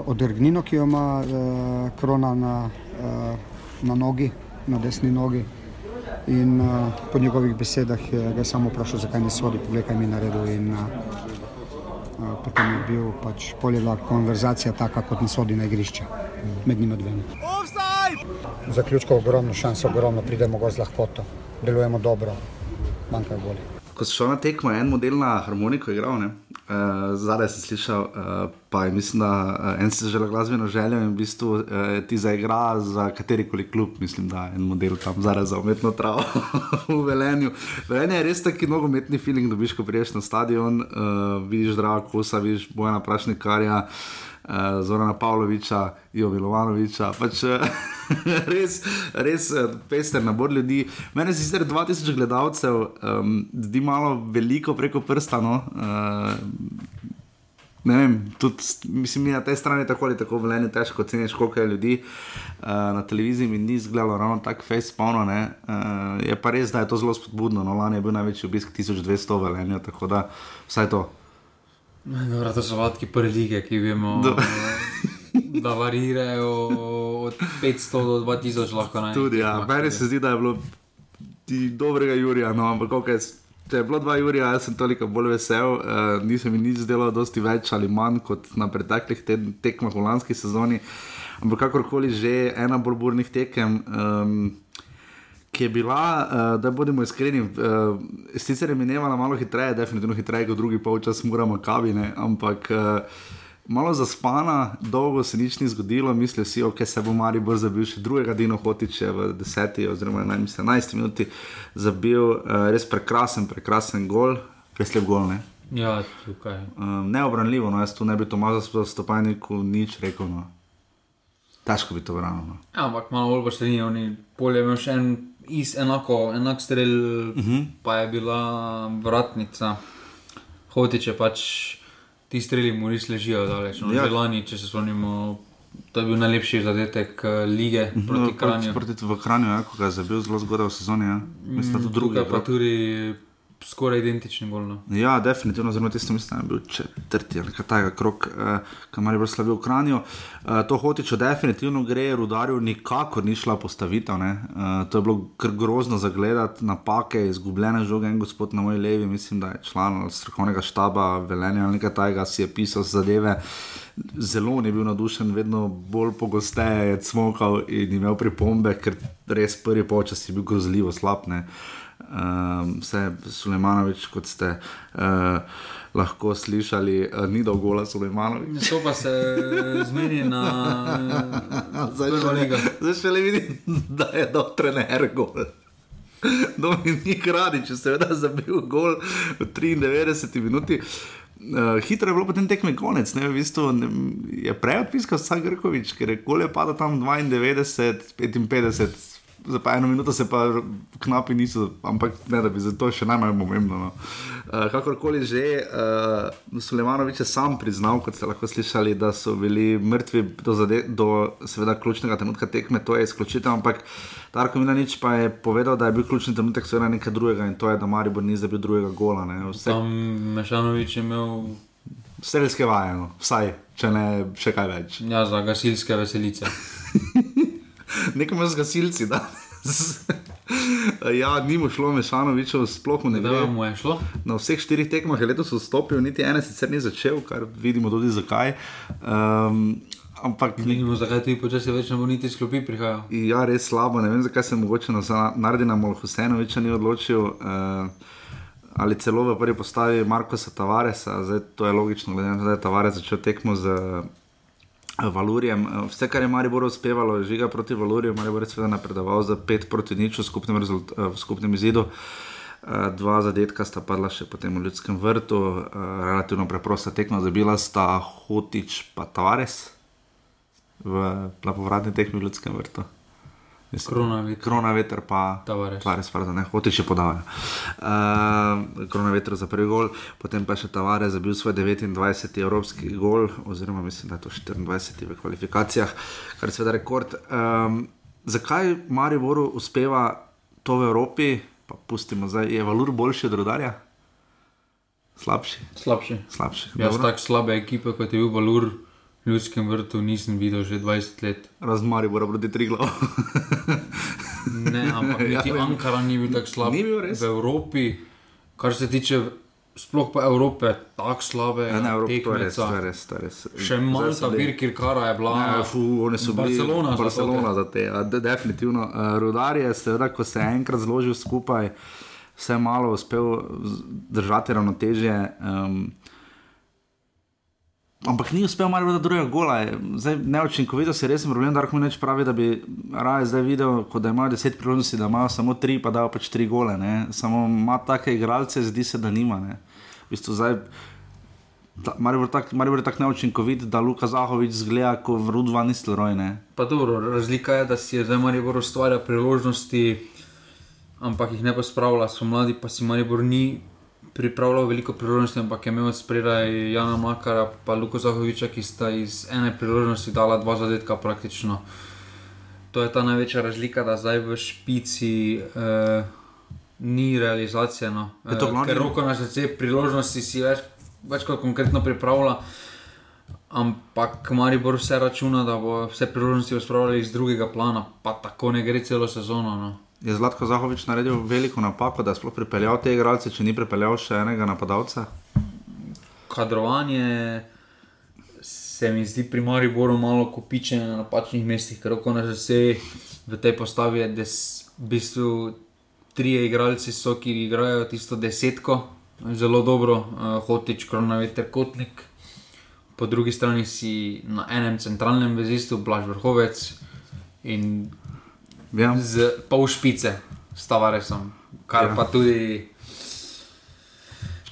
odrgnino, ki jo ima uh, krona na, uh, na nogi, na desni nogi. In uh, po njegovih besedah je ga samo vprašal, zakaj ne sodi, poglej, kaj mi je naredil. In, uh, potem je bil pač poljela konverzacija taka, kot ne sodi na igrišče med njima dvema. Zaključka ogromno, šansa ogromno, pridemo go z lahkoto, delujemo dobro, manjka bolje. Ko si šel na tekmo, je en model na harmoniko igral, uh, zadaj si slišal, uh, pa je mislim, da uh, en si želel glasbeno željo in v bistvu uh, ti zaigra za katerikoli klub, mislim, da en model tam zadaj za umetno travo <laughs> v Velenju. Velenje je res taki nogometni feeling, dobiš, ko priješ na stadion, uh, vidiš Draga Kosa, vidiš Bojana Prašnikarja uh, Zorana Pavloviča, Ivo Milovanoviča. Pač, uh, <laughs> res, res uh, pester nabor ljudi. Mene se sicer 2000 gledalcev um, zdi malo veliko preko prsta. No? Uh, Ne vem, tudi mislim, na tej strani tako ali tako veljeni težko oceniš, koliko je ljudi uh, na televiziji in ni izgledalo ravno tako face spavno. Uh, je pa res, da je to zelo spodbudno. No, lani je bil največji obisk 1200 veljenja, tako da vsaj to. Dobro, to so vatki prve lige, ki vemo, Do. <laughs> da varirajo od 500 do 2000 lahko naj. Tudi, ja, meni se zdi, da je bilo dobrega Jurija, no, ampak kako je. Če je bilo dva Jurija, jaz sem toliko bolj vesel, uh, nisem mi nič zdelo, dosti več ali manj kot na preteklih tekmah v lanski sezoni. Ampak kakorkoli že, ena bolj burnih tekem. Um, ki je bila, uh, da bodimo iskreni, uh, sicer je minila malo hitreje, definitivno hitreje kot drugi polčas, moramo kavine, ampak uh, malo zaspana, dolgo se nič ni zgodilo, mislijo si, ok, se bo Mari brzo zabil še drugega Dino Hotiče v deseti oziroma enajsti minuti, zabil uh, res prekrasen, prekrasen gol, preslep gol. Ne? Ja, tukaj. Uh, neobranljivo, no, jaz tu ne bi Tomaža stopajniku nič rekel. No. Težko bi to branil. No. Ja, ampak malo bolj pa še ni, oni polje imel še en iz enako, enak strel, uh mhm. -huh. pa je bila vratnica. Hotiče pač ti streli mu res ležijo daleč. No, ja. lani, če se spomnimo, to je bil najlepši zadetek uh, lige mhm. proti no, Kranju. Proti v Kranju, ja, ko ga je zabil zelo zgodaj v sezoni. Ja. Mislim, da to druga. Pa tudi skoraj identični gol. No. Ja, definitivno, zelo tisto mislim, da je bil četrti ali kaj takega krok, eh, kamar je bil slavil v Kranju. Eh, to hotiče, definitivno gre, rudarju nikakor ni šla postavitev. Eh, to je bilo kar grozno za gledati, napake, izgubljene žoge. En gospod na moji levi, mislim, da je član strokovnega štaba Velenja ali nekaj takega, si je pisal zadeve. Zelo ni bil navdušen, vedno bolj pogosteje je smokal in imel pripombe, ker res prvi počas je bil grozljivo slab. Ne um, vse Sulejmanovič, kot ste uh, lahko slišali, uh, ni dolgo gola Sulejmanovič. To pa se zmeni na zadnjo ligo. Zdaj še le vidim, <laughs> da je do trener gol. Dominik Radič, seveda, zabil gol v 93 minuti. Uh, hitro je bilo potem tekme konec, ne, v bistvu, ne, je prej odpiskal Sagrkovič, ker je kole padal tam 92, 55, za pa eno minuto se pa knapi niso, ampak ne da bi za to še najmanj pomembno. No. Uh, kakorkoli že, uh, eh, Sulejmanovič je sam priznal, kot ste lahko slišali, da so bili mrtvi do, zade, do seveda ključnega trenutka tekme, to je izključitev, ampak Darko Milanič pa je povedal, da je bil ključni trenutek seveda nekaj drugega in to je, da Maribor ni zabil drugega gola. Vse... Tam Mešanovič je imel. Strelske vaje, no. vsaj, če ne še kaj več. Ja, za gasilske veselice. <laughs> nekaj z gasilci. ja, ni mu šlo, Mešanovičev, sploh ne vem. mu je šlo. Na vseh štirih tekmah je letos vstopil, niti ene sicer ni začel, kar vidimo tudi zakaj. Um, Ampak ne vemo, zakaj ti počasi več ne bo niti sklopi prihajal. Ja, res slabo. Ne vem, zakaj se mogoče na Molhusenoviča ni odločil. Uh, ali celo v prvi postavi Markoša Tavaresa, zdaj to je logično, glede na to, da je Tavares začel tekmo z Valurijem. Vse, kar je Maribor uspevalo, žiga proti Valuriju, Maribor je seveda napredoval za 5 proti nič v skupnem, rezult, v skupnem izidu. Dva zadetka sta padla še potem v ljudskem vrtu, relativno preprosta tekma, zabila sta Hotič pa Tavares v povratni tekmi v ljudskem vrtu. Krona veter. Krona veter, pa Tavares, pardon, ne, hoče še podajati. Uh, krona veter za prvi gol, potem pa še Tavares za bil svoj 29. evropski gol, oziroma mislim, da je to 24. v kvalifikacijah, kar je seveda rekord. Um, zakaj Mariboru uspeva to v Evropi, pa pustimo zdaj, je valur boljši od rodarja? Slabši. Slabši. Slabši. Jaz tako slabe ekipe, kot je bil valur ljudskem vrtu nisem videl že 20 let. Razmari bo proti tri glav. Ne, ampak <laughs> Ja, niti. Ankara ni bil tako slab. Ni bil res. V Evropi, kar se tiče sploh pa Evrope, tako slabe. Ja, ne, Evropa, to je res, to je res. To je res. Še Malta, Birkirkara je bila. Ja, fu, oni so bili Barcelona. za Barcelona to, za te. ja, de- Definitivno. Uh, Rudar je, seveda, ko se je enkrat zložil skupaj, vse malo uspel držati ravnotežje. Um, Ampak ni uspel malo do drugega gola. Zdaj, neučinkovitost je res problem, da lahko neč pravi, da bi raje zdaj videl, ko da imajo deset priložnosti, da imajo samo tri, pa dajo pač tri gole. Ne? Samo ima take igralce, zdi se, da nima. Ne? V bistvu zdaj, ta- Maribor tak, je tako neučinkovit, da Luka Zahovič zgleda kot vrudva nistelroj. Ne? Pa dobro, razlika je, da si je zdaj Maribor ustvarja priložnosti, ampak jih ne pa spravlja. So mladi, pa si Maribor ni pripravljal veliko priložnosti, ampak je imel spredaj Jana Makara in Luka Zahoviča, ki sta iz ene priložnosti dala dva zadetka praktično. To je ta največja razlika, da zdaj v špici eh, ni realizacije. No. Je to Eh, glavni- Ker roko na srce priložnosti si več, več kot konkretno pripravlja. Ampak Maribor vse računa, da bo vse priložnosti uspravljali iz drugega plana, pa tako ne gre celo sezono. No. Je Zlatko Zahovič naredil veliko napako, da je sploh pripeljal te igralce, če ni pripeljal še enega napadalca? Kadrovanje se mi zdi pri Mariboru malo kopičeno na napačnih mestih, ker roko na srce v tej postavi je des, v bistvu trije igralci, so, ki igrajo tisto desetko, zelo dobro, uh, Hotič, Kronaveter, Kotnik. Po drugi strani si na enem centralnem vezistu, Blaž Vrhovec in Ja. z pol špice, s Tavaresom, kar Ja. pa tudi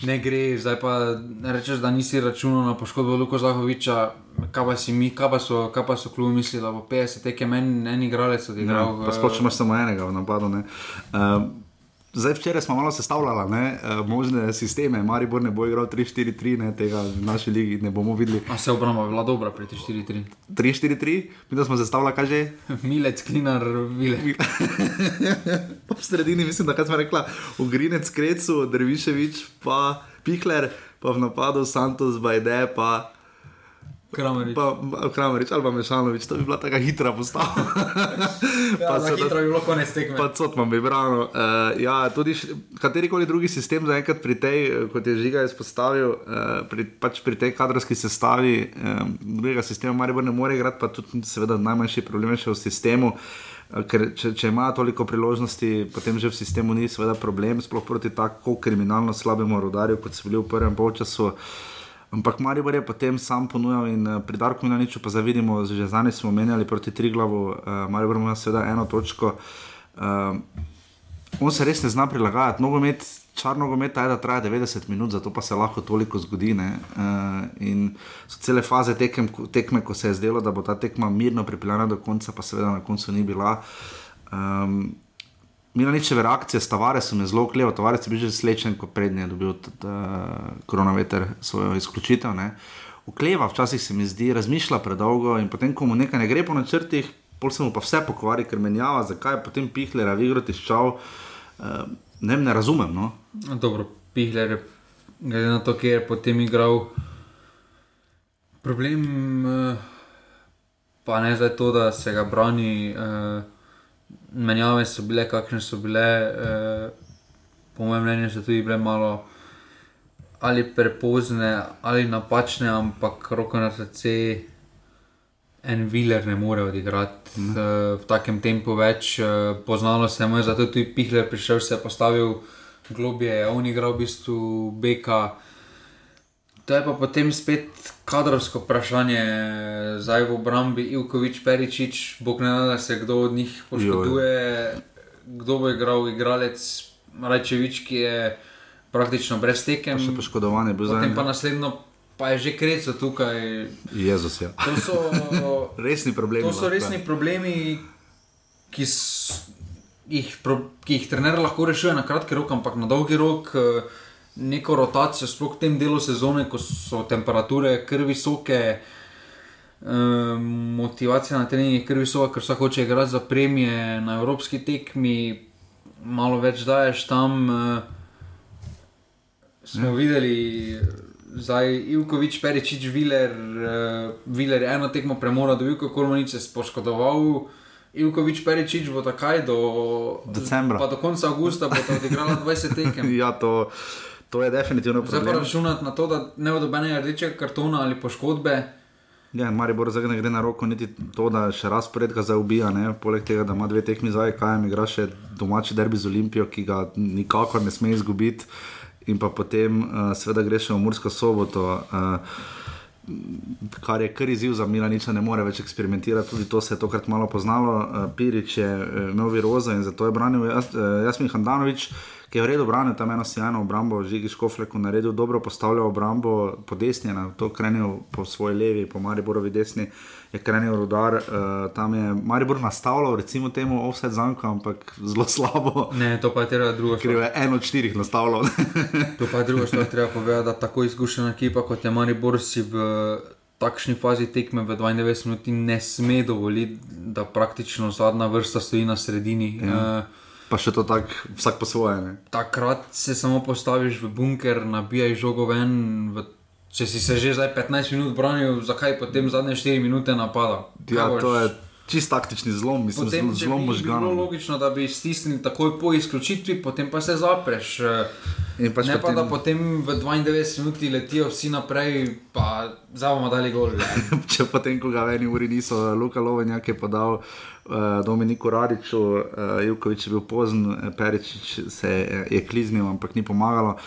ne gre. Zdaj pa rečeš, da nisi računal na poškodbo Luka Zahoviča, kaj pa si mi, kaj pa so, kaj pa so klubi mislili, da bo 50 tekem en, en igralec odigral. Ja, pa sploh če imaš samo enega v napadu. ne. Um, Zdaj, včeraj smo malo sestavljali ne, eh, možne sisteme. Maribor ne bo igral 3-4-3, ne, tega v naši ligi ne bomo videli. A se obramba je bila dobra pri 4-3. 3-4-3, mi da smo sestavljali, kaj že? <laughs> Milec, klinar, vile. <laughs> V sredini, mislim, da kaj smo rekla, Ugrinec, Krecu, Derviševič, pa Pihler, pa v napadu Santos, Bajde, pa Kramerič. Pa Kramerič ali pa Mešanovič, to bi bila taka hitra postava. <laughs> Ja, na seveda- hitro je bilo konec tekme. Pa Cotman bi branil. Uh, ja, tudi š- katerikoli drugi sistem, zaenkrat pri tej, eh, kot je Žiga izpostavil, uh, pri, pač pri tej kadrovski sestavi, um, drugega sistema Maribor ne more igrati, pa tudi seveda najmanjši problem je še v sistemu. eh, Ker če, če ima toliko priložnosti, potem že v sistemu ni seveda problem, sploh proti tako kriminalno slabemu rodarju, kot so bili v prvem polčasu. Ampak Maribor je potem sam ponujal in uh, pri Darku Milaniču pa zavidimo, že zadnjič smo menjali proti Triglavu, uh, Maribor ima seveda eno točko. Uh, on se res ne zna prilagajati. Nogomet, čar nogometa je, da traja 90 minut, zato pa se lahko toliko zgodi. ne. Uh, in so cele faze tekem, tekme, ko se je zdelo, da bo ta tekma mirno pripeljana do konca, pa seveda na koncu ni bila. Um, Milaničeve reakcije s Tavaresom je zelo klevo, Tavares je bil že slečen, ko prednje je dobil t- t- koronaveter svojo izključitev. Ne. Okleva, včasih se mi zdi, razmišlja predolgo in potem, ko mu nekaj ne gre po načrtih, pol se mu pa vse pokvari, ker menjava, zakaj je potem Pihlera v igro tiščal. Uh, ne, ne razumem. No. No, Dobro, Pihler je, glede na to, kje je potem igral. Problem eh, pa ne zdaj to, da se ga brani. eh, Menjave so bile, kakšne so bile, eh, po mojem mnenju, so tudi bile malo ali prepozne ali napačne, ampak roko na srce. En viler ne more odigrati mm. uh, v takem tempu več, uh, poznalo se mu je, zato je tudi Pihler prišel, se je postavil globje, je on igral v bistvu Beka. To je pa potem spet kadrovsko vprašanje, zdaj v obrambi Ivkovič, Peričič, bog ne da, da se kdo od njih poškoduje, kdo bo igral, igralec Rajčevič, ki je praktično brez tekem. Še poškodovanje bil Potem pa zdaj. naslednjo, pa je že kreco tukaj. Jezus, ja. To so, <laughs> Resni problemi. to so resni problemi, ki, s, jih, pro, ki jih trener lahko rešuje na kratki rok, ampak na dolgi rok. eh, Neko rotacijo, sploh v tem delu sezone, ko so temperature kar visoke, eh, motivacija na treningih je kar visoka, ker vsak hoče igrati za premije na evropski tekmi, malo več daješ tam. eh, Smo videli zdaj Ivkovič, Peričič, Viler, uh, Viler je eno tekmo premora, dobil kako Kolmanič se spoškodoval. Ivkovič, Peričič bo takaj do Decembra. Pa do konca avgusta bo to odigrala 20 tekem. <laughs> ja, to, to je definitivno Zdaj pa problem. računati na to, da ne bo dobenega rdečega kartona ali poškodbe. Ja, Maribor zdaj ne gre na roko, niti to, da še razporedka zdaj ubija. Ne? Poleg tega, da ima dve tekmi zdaj, kaj jim igra še domači derbi z Olimpijo, ki ga nikakor ne sme izgubiti. In pa potem, uh, seveda, greš še v Mursko soboto, uh, kar je kar izziv za Milaniča, ne more več eksperimentirati. Tudi to se je tokrat malo poznalo. Uh, Pirič je uh, imel virozo in zato je branil Jas, uh, Jasmin Handanovič. Ki je v redu branil tam eno sjajno obrambo, Žigi Škofleku naredil dobro, postavljal obrambo po desni, na to krenil po svoji levi, po Mariborovi desni, je krenil rudar, uh, tam je Maribor nastavljal, recimo temu offset zanko, ampak zelo slabo. Ne, to pa je treba druga Ker je en od štirih nastavljal. <laughs> To pa je druga stvar, treba povedati, da tako izkušena ekipa kot je Maribor si v takšni fazi tekme v 92 minuti ne sme dovoliti, da praktično zadnja vrsta stoji na sredini. Ja. Uh, pa še to tako, vsak po svoje. Ne? Takrat se samo postaviš v bunker, nabijaj žogo ven. V, če si se že zdaj 15 minut branil, zakaj potem zadnje 4 minute napada? Ja, to je čist taktični zlom, mislim, Potem, če bi možgan. bilo logično, da bi stisnili takoj po izključitvi, potem pa se zapreš. In pač ne pa potem- da potem v 92 minuti letijo vsi naprej, pa zdaj bomo dali gol. <laughs> Če potem, ko ga v eni uri niso, Luka Lovenjak je podal uh, Dominiku Radiču, uh, Juvkovič je bil pozen, eh, Peričič se je, je kliznil, ampak ni pomagalo.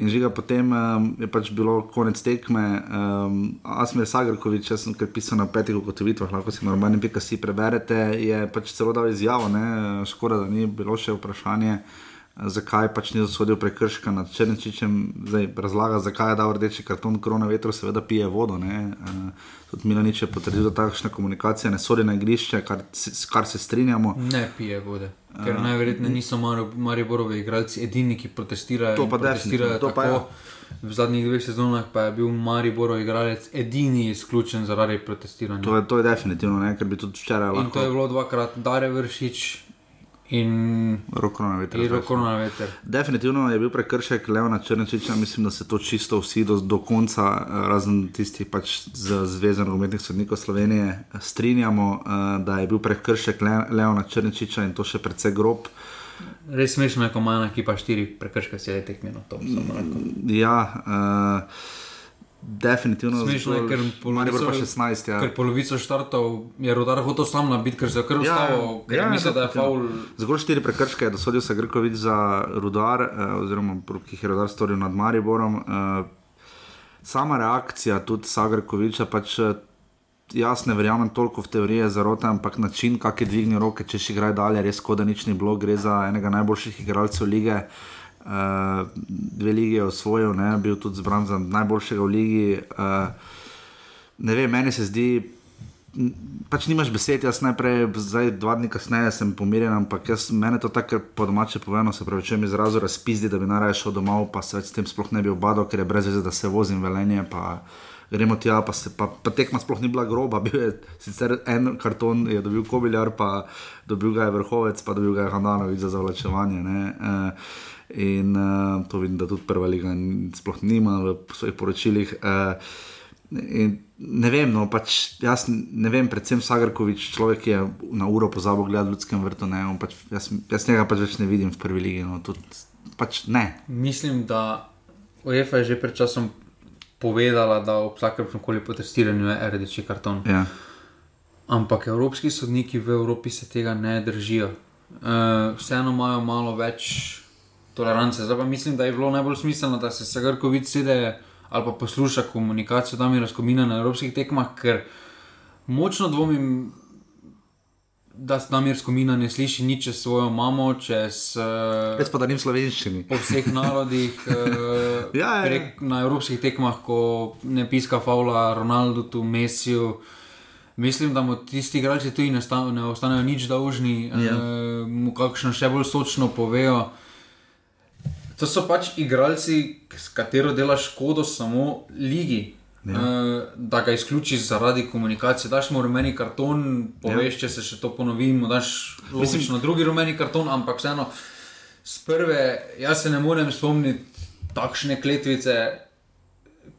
In žiga potem um, je pač bilo konec tekme. Um, Asmir Sagrkovič, jaz sem kar pisal na petih ugotovitvah, lahko si normalni pika si preberete, je pač celo dal izjavo, ne? škoda, da ni bilo še vprašanje. Zakaj pač ni zasodil prekrška nad Črnčičem, zdaj razlaga, zakaj je dal rdeči karton, korona vetro, seveda pije vodo. ne. Eh, Tudi Milanič je potrdil, da takšna komunikacija ne sodi na igrišče, kar, kar se strinjamo. Ne pije vode. Ker uh, najverjetneje niso Mari- Mariborovi igralci edini, ki protestirajo. To pa protestirajo to pa tako. V zadnjih dveh sezonah pa je bil Mariborov igralec edini izključen zaradi protestiranja. To je, to je definitivno, ne? ker bi tudi včeraj In to je lahko bilo dvakrat Dare Vršič in roko na veter. roko na veter. Definitivno je bil prekršek Leona Črnčiča, mislim, da se to čisto vsi do, do konca, eh, razen tistih pač z Zveze nogometnih sodnikov Slovenije, eh, strinjamo, eh, da je bil prekršek Le, Leona Črnčiča in to še precej grob. Res smešno je, ko ima ena ekipa štiri prekrške, se je tekmino. Ja, uh, definitivno Smešno je, ker Maribor pa polovico- 16. Ja. Ker polovico štartov je rodar hotel sam nabiti, ker se je kar ustavil, ker je mislil, da je faul. Zgolj štiri prekrške je dosodil se Grkovič za rudar, eh, oziroma ki jih je rudar storil nad Mariborom. Eh, sama reakcija tudi Sagrkoviča, pač eh, jaz ne verjamem toliko v teorije zarote, ampak način, kako je dvignil roke, če še igra dalje, res kot da nič ni bilo, gre za enega najboljših igralcev lige. Uh, dve lige osvojil, ne, bil tudi zbran za najboljšega v ligi. Uh, ne vem, meni se zdi, pač nimaš besed, jaz najprej, zdaj dva dni kasneje sem pomirjen, ampak jaz, mene to tako po domače povedano, se pravi, če mi izrazu razpizdi, da bi najraje šel domov, pa se več s tem sploh ne bi obadal, ker je brez veze, da se vozim velenje. Pa, Gremo tja, pa, se, pa, pa tekma sploh ni bila groba. <laughs> Bil je sicer en karton, je dobil Kobiljar, pa dobil ga je Vrhovec, pa dobil ga je Handanovič za zavlačevanje. ne. Eh, In uh, to vidim, da tudi prva liga sploh nima v svojih poročilih. Uh, in ne vem, no, pač jaz ne vem, predvsem Sagrkovič, človek ki je na uro pozabil gledati v ljudskem vrtu. Ne, pač, jaz, jaz njega pač več ne vidim v prvi ligi. No, tudi, pač ne. Mislim, da UEFA je že pred časom povedala, da ob vsakem koli protestiranju je rdeči karton. Ja. Ampak evropski sodniki v Evropi se tega ne držijo. Uh, vseeno imajo malo več tolerance. Zdaj pa mislim, da je bilo najbolj smiselno, da se Sagrkovič sede ali pa posluša komunikacijo Damira Skomina na evropskih tekmah, ker močno dvomim, da Damir Skomina ne sliši nič čez svojo mamo, čez. Uh, Res pa da ni v slovenščini. po vseh <laughs> narodih, uh, Ja, ja. prek, na evropskih tekmah, ko ne piska Faula, Ronaldu, tu Messiju. Mislim, da mu tisti igralci tudi ne, ne ostanejo nič dolžni, Ja. uh, mu kakšno še bolj sočno povejo. To so pač igralci, s katero delaš škodo samo ligi. Ja. Uh, da ga izključiš zaradi komunikacije, daš mu rumeni karton, poveš, ja. če se še to ponovi, mu daš logično drugi rumeni karton, ampak vseeno, z prve, jaz se ne morem spomniti takšne kletvice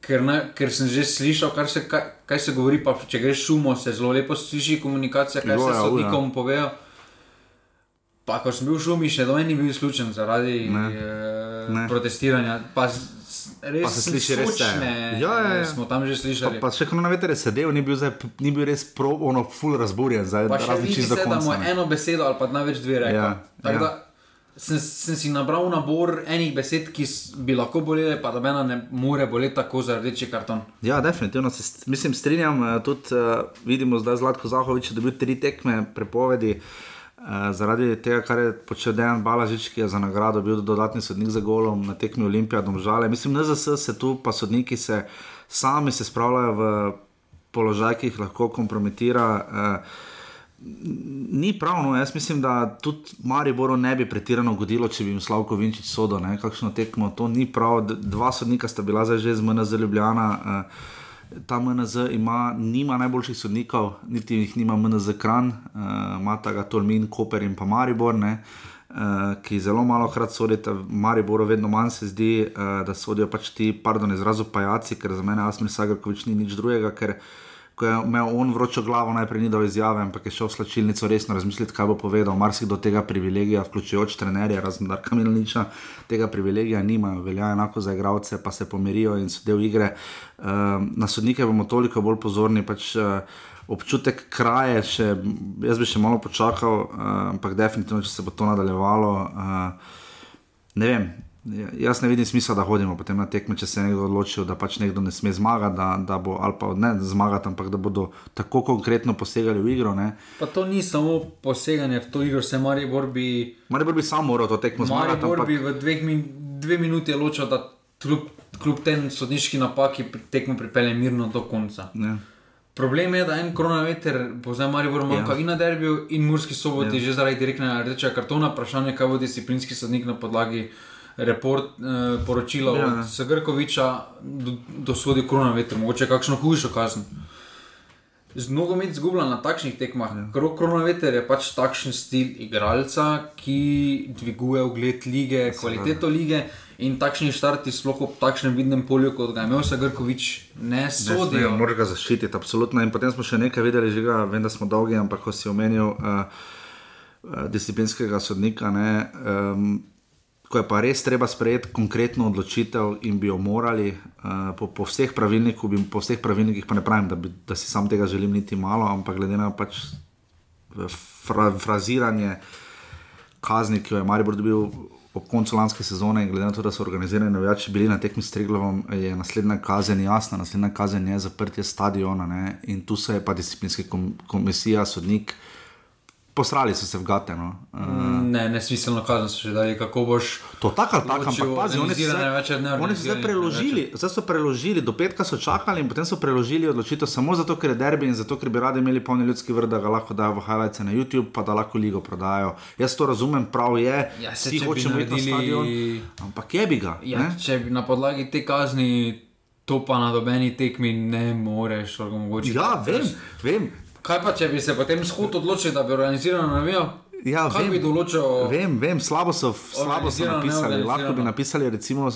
ker, ne, ker sem že slišal, se, kaj, kaj se govori. Pa, če greš šumo, se zelo lepo sliši komunikacija, kaj Jo, se ja, sodnikom ja. povejo. Pa, ko sem bil v šumi, še do meni bil izključen zaradi Ne. eh, Ne. protestiranja. Pa, res Pa se sliši res vse. sočne, Ja, ja, ja. Smo tam že Pa, slišali. pa še ko na veter je sedel, ni bil, zdaj, ni bil res pro, ono, full razburjen, zdaj Pa še razen vidi čisto se, do da mu je eno besedo ali pa največ dve rekel. Ja, Tako ja. da Sem, sem si nabral nabor enih besed, ki bi lahko bolele, pa da mena ne more boleti tako za rdeči karton. Ja, definitivno se mislim, strinjam. eh, Tudi uh, vidimo, da je Zlatko Zahovič dobil tri tekme prepovedi. Uh, zaradi tega, kar je počel Dejan Balažič, ki je za nagrado bil dodatni sodnik za golom na tekmi Olimpija, domžale. Mislim, NZS se tu, pa sodniki se sami se spravljajo v položaj, ki jih lahko kompromitira. Uh, ni pravno, jaz mislim, da tudi Mariboru ne bi pretirano godilo, če bi jim Slavko Vinčič sodo, ne, kakšno tekmo, to ni prav. Dva sodnika sta bila zdaj že z MNZ Ljubljana. Uh, ta MNZ ima, nima najboljših sodnikov, niti jih nima MNZ Kran, uh, ima ta ga Tolmin, Koper in pa Maribor. Ne. Uh, ki zelo malo krat sodite, Mariboru vedno manj se zdi, uh, da sodijo pač ti, pardon, izrazu pajaci, ker za mene Asmir Sagrkovič ni nič drugega, ker ko je imel on vročo glavo, najprej ni dal izjave, ampak je šel v slačilnico resno razmisliti, kaj bo povedal. Marsikdo tega privilegija, vključujoč trenerje, razen Darka Milaniča, tega privilegija nima, velja enako za igralce, pa se pomirijo in so del igre. Um, na sodnike bomo toliko bolj pozorni. Pač, uh, Občutek kraje, še, jaz bi še malo počakal, uh, ampak definitivno, če se bo to nadaljevalo, uh, ne vem. Ja- Jaz ne vidim smisla, da hodimo potem na tekme, če se je nekdo odločil, da pač nekdo ne sme zmagati, da, da bo ali pa ne zmagati, ampak da bodo tako konkretno posegali v igro. Ne. Pa to ni samo poseganje v to igro, se Maribor bi, Maribor bi sam moral to tekmo zmagati, Maribor ampak bi v dveh min, dve minuti ločil, da kljub, kljub tem sodniški napaki tekmo pripelje mirno do konca. ne. Problem je, da en koronaveter bo zdaj Maribor manjkal Ja. ja. in na derbiju, in Murski soboti, Ja. ja. že zaradi direktnega rdečega kartona. Vprašanje, kaj bo disciplinski sodnik na podlagi report, eh, poročila Ja. ja. od Sagrkoviča do, dosodil koronaveter, mogoče kakšno hujšo kazen. Z nogomet zgublja na takšnih tekmah. Ja. Koronaveter je pač takšen stil igralca, ki dviguje ugled lige, kvaliteto lige. In takšni štarti, sploh ob takšnem vidnem polju, kot ga je imel Sagrkovič, ne sodijo. Moraš ga zaščititi, absolutno. In potem smo še nekaj videli, že ga vem, da smo dolgi, ampak ko si omenil uh, uh, disciplinskega sodnika, ne, um, ko je pa res treba sprejeti konkretno odločitev in bi jo morali uh, po, po vseh pravilnikih, po vseh pravilnikih pa ne pravim, da, bi, da si sam tega želim niti malo, ampak glede na pač fra, fraziranje kazni, ki jo je Maribor dobil ob koncu lanske sezone, glede na to, da so organizirani navijači bili na tekmi s Triglavom, je naslednja kazen jasna, naslednja kazen je zaprtje stadiona. Ne? In tu se je pa disciplinska kom komisija, sodnik, posrali so se v gate. No? Uh, Ne, nesmiselno kazen so že dali, kako boš. To tako ali tako, ampak pazi, oni so, zdaj, oni so zdaj preložili, zdaj so preložili, do petka so čakali in potem so preložili odločitev samo zato, ker je derbi in zato, ker bi radi imeli polni ljudski vrt, da ga lahko dajo v highlights na YouTube, pa da lahko ligo prodajo. Jaz to razumem, prav je, Ja, se, vsi hočemo iti na naredili- stadion, ampak je bi ga. Ja, ne? če bi na podlagi te kazni to pa na dobeni tekmi ne moreš omogočiti. Ja, vem, vem. Kaj pa, če bi se potem shod odločil, da bi organizirano navijal? Ja, Kaj vem, bi določil? Vem, vem, slabo so, slabo so napisali. Lahko bi napisali recimo uh,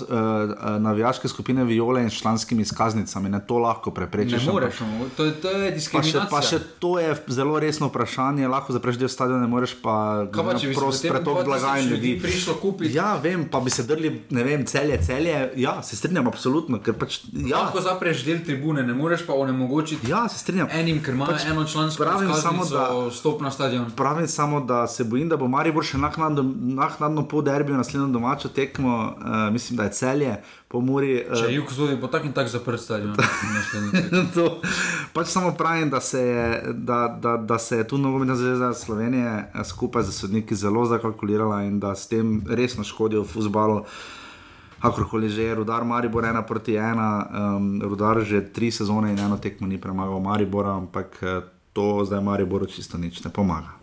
navijaške skupine Viole in s članskimi izkaznicami, ne to lahko Ne preprečiš. ampak- moreš, omo- to, je- to je Pa še, diskriminacija. pa še to je zelo resno vprašanje, lahko zapreš del stadiona, ne moreš pa Kaj pa, če bi prost pretok 2000 blaga in ljudi. prišlo kupiti? Ja, vem, pa bi se drli, ne vem, celje, celje. Ja, se strinjam, absolutno. Pač, ja, Lahko zapreš del tribune, ne moreš pa onemogočiti ja, se strinjam. enim, ker imajo Pač eno člansko pravim samo, da- vstop na stadion. Pravim samo, da se bojim, da bo Maribor še naknadno, naknadno po derbiju naslednjo domačo tekmo, uh, mislim, da je celje, po Muri. Uh, Če jug zodi, bo tak in tak zaprt stadion. <laughs> naslednji tekmi. to, pač samo pravim, da se je, da, da, da se je tu nogometna zveza Slovenije eh, skupaj z sodniki zelo zakalkulirala in da s tem resno škodijo futbalu. Kakorkoli že je, rudar Maribor ena proti ena, um, rudar že tri sezone in eno tekmo ni premagal Maribora, ampak to zdaj Mariboru čisto nič ne pomaga.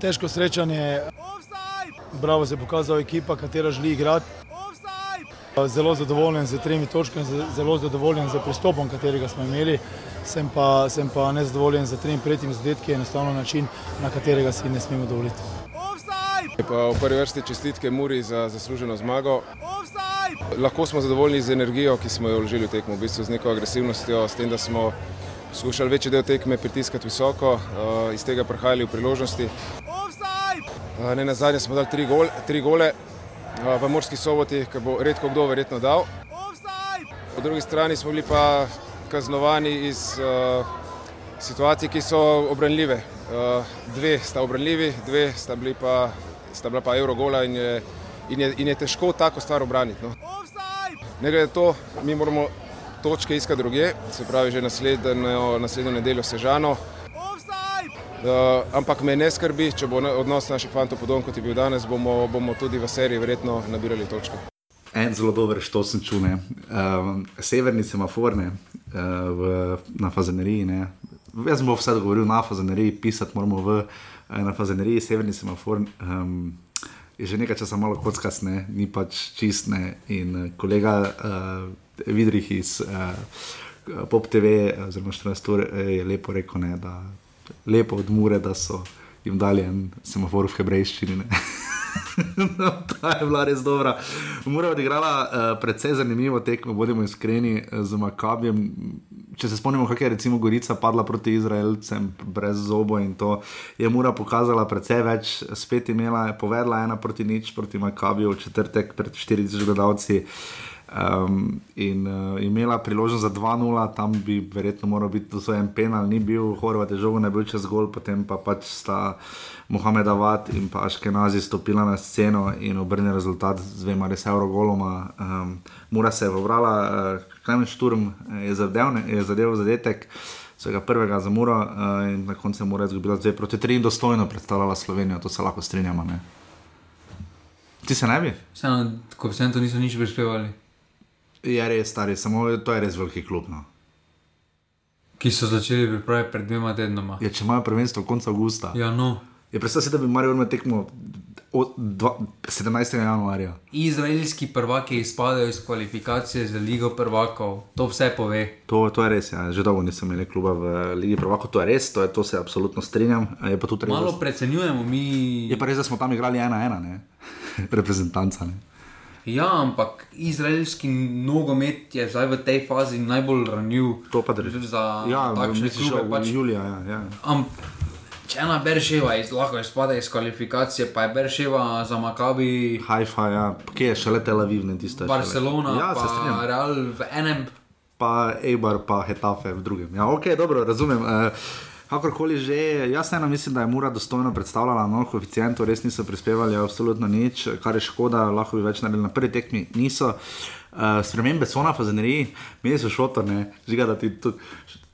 Težko srečanje. Bravo se je pokazala ekipa, katera želi igrati. Zelo zadovoljen z tremi točkami, zelo zadovoljen z pristopom, katerega smo imeli. Sem pa, sem pa nezadovoljen z tremi prednjimi zadetki, enostavno način, na katerega si ne smemo dovoliti. V prvi vrsti čestitke Muri za zasluženo zmago. Lahko smo zadovoljni z energijo, ki smo jo vložili v tekmo, v bistvu z neko agresivnostjo, s tem, da smo skušali večji del tekme pritiskati visoko, uh, iz tega prihajali v priložnosti. Ne na zadnje smo dali tri, gol, tri gole v Morski soboti, ki bo redko kdo verjetno dal. Po drugi strani smo bili pa kaznovani iz uh, situacij, ki so obranljive. Uh, dve sta obranljivi, dve sta, bili pa, sta bila pa Eurogola in je, in, je, in je težko tako stvar obraniti. No. Ne glede na to, mi moramo točke iskati druge, se pravi že naslednjo, naslednjo nedeljo Sežano. Uh, ampak me ne skrbi, če bo odnos naših fantov podoben kot je bil danes, bomo, bomo tudi v seriji verjetno nabirali točke. En zelo dober štosen čune, um, severni semafor uh, na fazeneriji. Ne. Jaz bom vse govoril na fazeneriji, pisati moramo v, na fazeneriji, severni semafor. Um, je že nekaj časa malo kockasne, ni pač čistne. In kolega uh, Vidrih iz uh, Pop TV, oziroma 14 ur, je lepo rekel, ne, da lepo od Mure, da so jim dali en semafor v hebrejščini. <laughs> no, ta je bila res dobra. Mura je odigrala uh, precej zanimivo tekmo, bodimo iskreni, z Makabijem. Če se spomnimo, kako je recimo Gorica padla proti Izraelcem brez zobo in to je Mura pokazala precej več, spet imela, povedala ena proti nič proti Makabiju v četrtek pred 40 gledalci. Um, in uh, imela priložnost za 2-0, tam bi verjetno moral biti dosojen penal, ni bil, Horvat je žogo, ne bil čez gol, potem pa pač sta Mohamed Avat in pa Aškenazi stopila na sceno in obrnila rezultat z dvema res evrogoloma. Um, Mura se je vrala, uh, Klemen Šturm je zadev, je zadev zadetek. Svega prvega za Muro uh, in na koncu je Mura izgubila 2 proti 3 in dostojno predstavljala Slovenijo, to se lahko strinjamo. Ne? Ti se ne bi? Vseeno, ko vse to niso nič prispevali. Je res, stari, samo to je res veliki klub. No. Ki so začeli pripravljati pred dvema tednoma. Ja, če imajo prvenstvo konec avgusta. Ja, no. Je predstavljaj si, da bi Marijo imel tekmo od dva, 17. januarja. Izraelski prvaki izpadajo iz kvalifikacije za Ligo prvakov, to vse pove. To, to je res, ja. že dolgo nisem imel kluba v Ligi prvakov, to je res, to, je, to se absolutno strinjam. Malo precenjujemo mi. Je pa res, da smo tam igrali ena ena, ne? <laughs> reprezentanca. Ne? Ja, ampak izraelski nogomet je zdaj v tej fazi najbolj ranljiv. To pa drži. Za ja, takšne klube. Pač, Julija, ja, ja. Am, če ena Berševa iz, lahko izpade iz kvalifikacije, pa je Berševa za Makabi. Haifa, ja, kje je šele Tel Aviv, ne tiste. Barcelona, ja, pa Real v enem. Pa Eibar, pa Hetafe v drugem. Ja, ok, dobro, razumem. Uh, Kakorkoli že, jaz eno mislim, da je Mura dostojno predstavljala, no, koeficientov res niso prispevali, absolutno nič, kar je škoda, lahko bi več naredili na prvi tekmi. Niso. Uh, spremembe so na fazeneriji, meni so šotorne, žiga da ti to.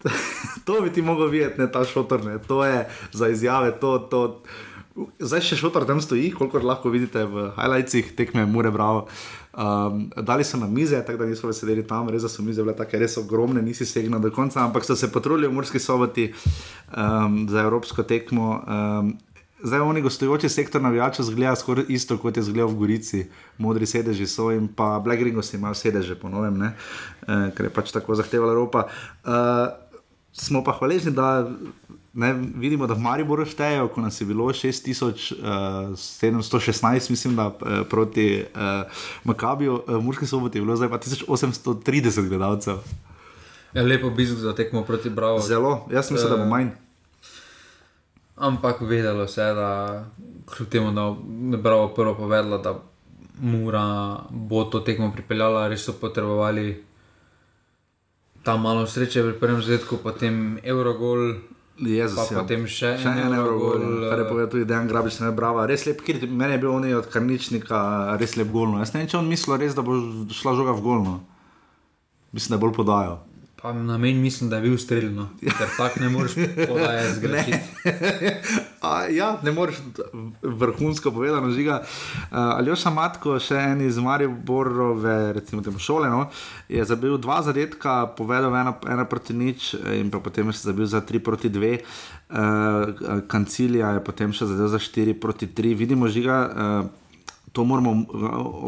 <laughs> to bi ti mogel videti, ne ta šotorne, to je za izjave, to. to Zdaj še šotor tam stoji, koliko lahko vidite v highlightsih tekme Mure Bravo. Um, dali so na mize, tako da niso sedeli tam, res so mize bile tako res ogromne, nisi segnil do konca, ampak so se potrudili v Murski soboti um, za evropsko tekmo. Um, zdaj oni gostujoči sektor navijačev zgleda skoraj isto, kot je zgledal v Gorici, modri sedeži so in pa Black Ringos imajo sedeže, ponovem, uh, ker je pač tako zahtevala Evropa. Uh, smo pa hvaležni, da ne, vidimo, da v Mariboru štejejo, ko nas je bilo 6716, mislim, da eh, proti uh, Makabiju, v Murski soboti je bilo zdaj pa 1830 gledalcev. Ja, lepo bisk za tekmo proti Bravo. Zelo, jaz mislim, uh, da bo manj. Ampak vedelo se je, da kljub temu, da je Bravo prvo povedala, da Mura bo to tekmo pripeljala, res so potrebovali ta malo sreče pri prvem zadetku, potem Eurogol. Jezus, pa ja. potem še, še en Eurogol. Kar je povedal tudi Dejan Grabič, ne brava. Res lep, ker meni je bil on od Karničnika, res lep golno. Jaz ne vem, če on mislil res, da bo šla žoga v golno. Mislim, da bolj podajal. Pa na meni mislim, da je bil streljno, ker tako ne moreš podajati zgrešiti. <laughs> ja, ne moreš vrhunsko povedati, žiga. Uh, Aljoša Matko, še en iz Mariborove, recimo temu šole, no, je zabil dva zadetka, povedal ena, ena proti nič in potem je zabil za tri proti dve. Uh, kancilija je potem še zadev za štiri proti tri. Vidimo, žiga. Uh, to moramo,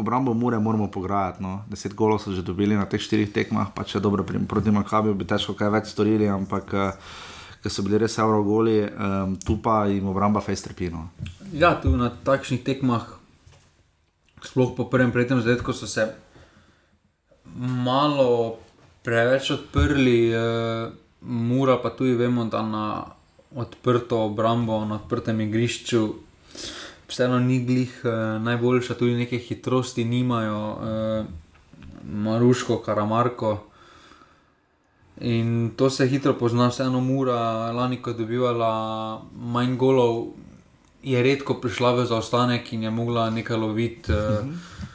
obrambo mure moramo pograjati. No. Deset golov so že dobili na teh štirih tekmah, pa če dobro proti Makabiju bi težko kaj več storili, ampak uh, ker so bili res evrogoli, um, tu pa jim obramba fej strpino. Ja, tu na takšnih tekmah, sploh po prvem predtem zadetku, so se malo preveč odprli, uh, mura pa tudi vemo, da na odprto obrambo, na odprtem igrišču. Vseeno ni glih uh, najboljša, tudi neke hitrosti nimajo, uh, Maruško, Karamarko. In to se hitro pozna, vseeno mura, lani, ko je dobivala manj golov, je redko prišla v zaostanek in je mogla nekaj loviti. Uh,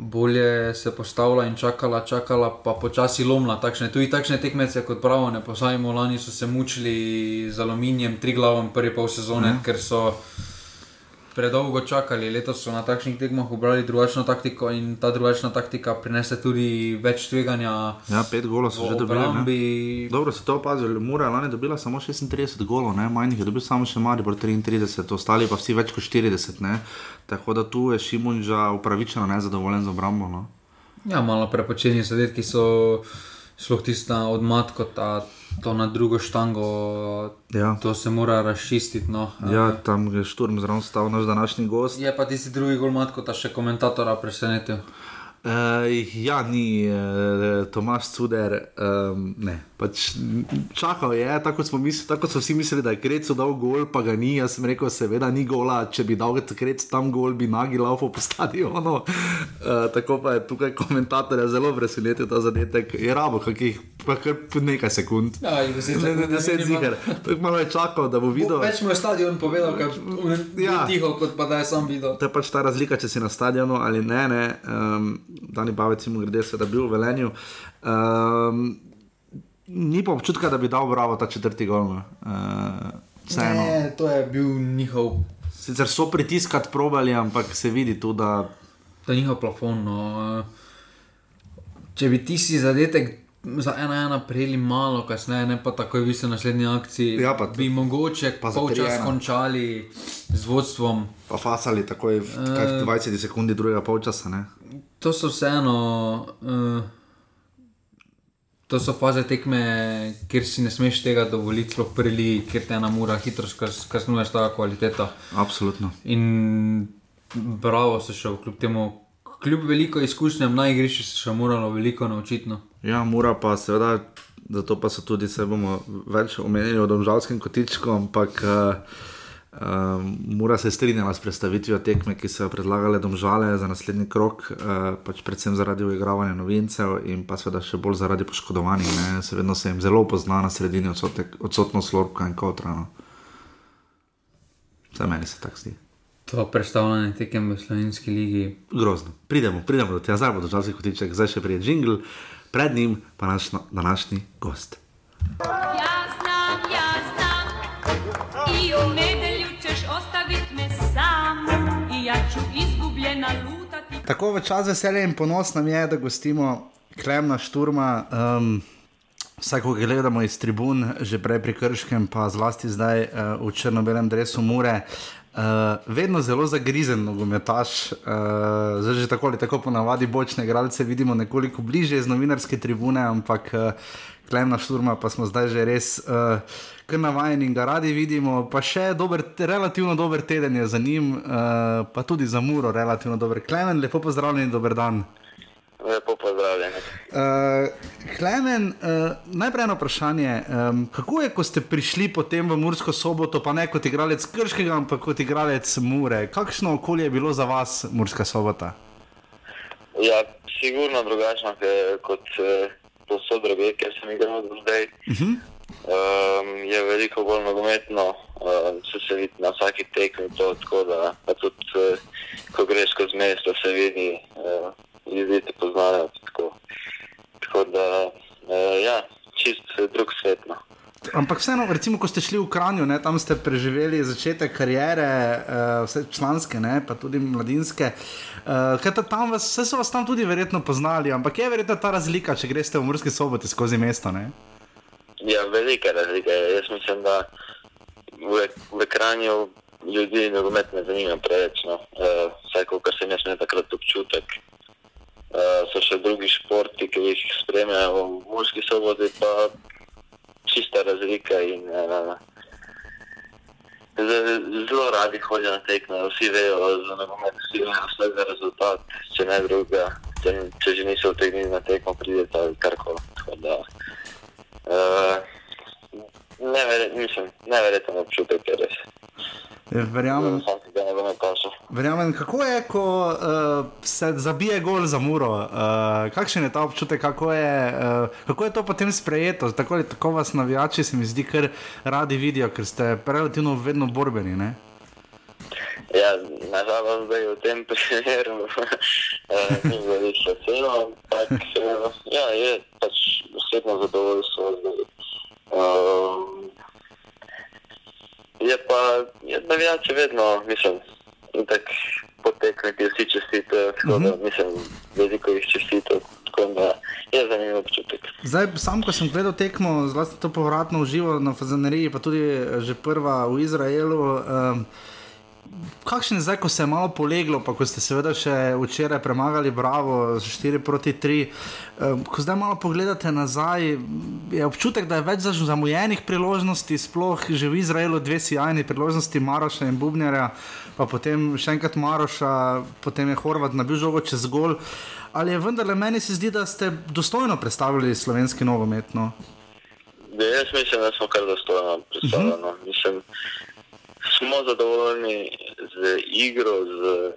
bolje se postavila in čakala, čakala, pa počasi lomila. Takšne, tudi takšne tekmece, kot pravimo, ne posajmo, lani so se mučili z aluminijem, tri glavom, prvi pol sezone, mm. ker so predolgo čakali. Letos so na takšnih tekmah obrali drugačno taktiko in ta drugačna taktika prinese tudi več tveganja. Ja, pet golov so že dobili. Dobro se to opazili, Mura je lani dobila samo 36 golov, manj jih je dobil samo še Mari, 33, ostali pa vsi več kot 40. Ne? Tako da tu je Šimunža upravičeno nezadovoljen z obrambo. No? Ja, malo prepočeni zadetki so sploh tista odmatka, ta to na drugo štango, ja. to se mora razčistiti. No. Ja, tam je šturm zraven stal naš današnji gost. Je pa tisti drugi golmat, kot ta še komentatora presenetil. Uh, ja, ni uh, Tomaš Cuder, um, ne. Pač čakal je, tako smo, misli, tako smo vsi mislili, da je Krecu dal gol, pa ga ni. Jaz sem rekel, seveda ni gola, če bi dal Krecu tam gol, bi nagi laufo po stadionu. Uh, tako pa je tukaj komentator zelo presenetil ta zadetek. Je rabo, kakih pa kar nekaj sekund. Ja, in deset ziger. Malo je čakal, da bo videl. Več mu je stadion povedal, kaj je ja. tiho, kot pa da je sam videl. To je pač ta razlika, če si na stadionu ali ne. ne. Um, Dani Bavec, mu grede, da je bil v Velenju. Um, ni pa občutka, da bi dal bravo ta četrti gol. Uh, ne, to je bil njihov. Sicer so pritiskati probali, ampak se vidi tu, da. To je njihov plafon. No. Če bi ti si zadetek za ena ena prejeli malo, kasneje, ne pa takoj vi ste na naslednji akciji, ja, pa, bi mogoče polčas končali z vodstvom. Pa fasali takoj v uh, 20 sekundi drugega polčasa. Ne? To so vseeno. Uh, To so faze tekme, kjer si ne smeš tega dovoliti, sploh prili, ker te ena mura hitro kaznuje s ta kvaliteto. Absolutno. In bravo se še kljub temu, kljub veliko izkušnjam na igrišču, se še moralo veliko naučiti. No. Ja, mora pa seveda, zato pa so tudi se bomo več omenili o domžalskem kotičku, ampak. Uh, Um, mora se strinjati s predstavitvijo tekme, ki so jo predlagale domžale za naslednji krok, uh, pač predvsem zaradi uigravanja novincev in pa seveda še bolj zaradi poškodovanih. Se vedno se jim zelo pozna na sredini odsotek, odsotnost Lorka in Kotra. No. Vse meni se tako zdi. To predstavljanje tekem v slovenski ligi. Grozno. Pridemo, pridemo do tega, zdaj bo državski kotiček, zdaj še prije Jingle, pred njim pa naš današnji gost. Jaz znam, jaz znam, in umem ostaviti me sam in ja ću izgubljena lutati. Tako v čas veselja in ponos nam je, da gostimo Klemna Šturma. Um, Vsako, ko gledamo iz tribun, že prej pri Krškem, pa zlasti zdaj uh, v črno-belem drevesu Mure, uh, vedno zelo zagrizen nogometaš. Uh, zdaj že tako ali tako ponavadi bočne igralce vidimo nekoliko bliže iz novinarske tribune, ampak uh, Klemna Šturma pa smo zdaj že res. Uh, kar navajeni in ga radi vidimo. Pa še dober, relativno dober teden je za njim, uh, pa tudi za Muro, relativno dober. Klemen, lepo pozdravljen in dober dan. Lepo pozdravljen. Uh, Klemen, uh, najprej eno vprašanje. Um, kako je, ko ste prišli potem v Mursko soboto, pa ne kot igralec Krškega, ampak kot igralec Mure? Kakšno okolje je bilo za vas, Murska sobota? Ja, sigurno drugačno kot to so druge, ker sem igral zdaj. Uh. -huh um, je veliko bolj nogometno, um, se, se vidi na vsaki tekmi. To, tako da tudi, uh, ko greš skozi mesto, se vidi, uh, ljudi ti poznajo. Tako, tako da, uh, ja, čist drug svet. No. Ampak vseeno, recimo, ko ste šli v Kranju, ne, tam ste preživeli začetek karijere, uh, vse članske, ne, pa tudi mladinske. Uh, tam vas, vse so vas tam tudi verjetno poznali, ampak je verjetno ta razlika, če greste v Murski soboti skozi mesto. Ne? Ja, velika razlika. Jaz mislim, da v, v ekranju ljudi nogomet ne zanima preveč. No. Uh, vsaj, kar sem jaz imel takrat občutek. Uh, so še drugi športi, ki jih spremljajo v Murski soboti, pa čista razlika. In, uh, zelo radi hodijo na tekme, vsi vejo, da nogomet vsi vejo za rezultat, če ne druga. Če, če že niso vtegnili na tekmo, pridete ali karkoli. Uh, Neverjeten občutek je res. Ja, verjamem, verjamem, kako je, ko uh, se zabije gol za muro. Uh, kakšen je ta občutek, kako je, uh, kako je to potem sprejeto? Tako, ali, tako vas navijači se mi zdi, ker radi vidijo, ker ste relativno vedno borbeni. Ne? Ja, nažalost, zdaj v tem <laughs> primeru ni bilo več vseeno, ampak ja, je pač osebno zadovoljstvo. Um, je pa, da vijače vedno, mislim, tak potekniti vsi čestite, tako da mhm. mislim, veliko jih čestite. Je zanimiv občutek. Zdaj, sam, ko sem gledal tekmo, zlasti to povratno uživo na Fazaneriji, pa tudi že prva v Izraelu. Um, kakšen zdaj, ko se je malo poleglo, pa ko ste seveda še včeraj premagali Bravo z 4 proti 3. Um, ko zdaj malo pogledate nazaj, je občutek, da je več zamujenih priložnosti, sploh že v Izraelu dve sjajni priložnosti, Maroša in Bubnjara, pa potem še enkrat Maroša, potem je Horvat nabil žogo čez gol. Ali je vendarle meni se zdi, da ste dostojno predstavili slovenski nogomet? No? Ja, jaz mislim, da smo kar dostojno predstavljeni. Uh -huh. Mislim, smo zadovoljni z igro, z,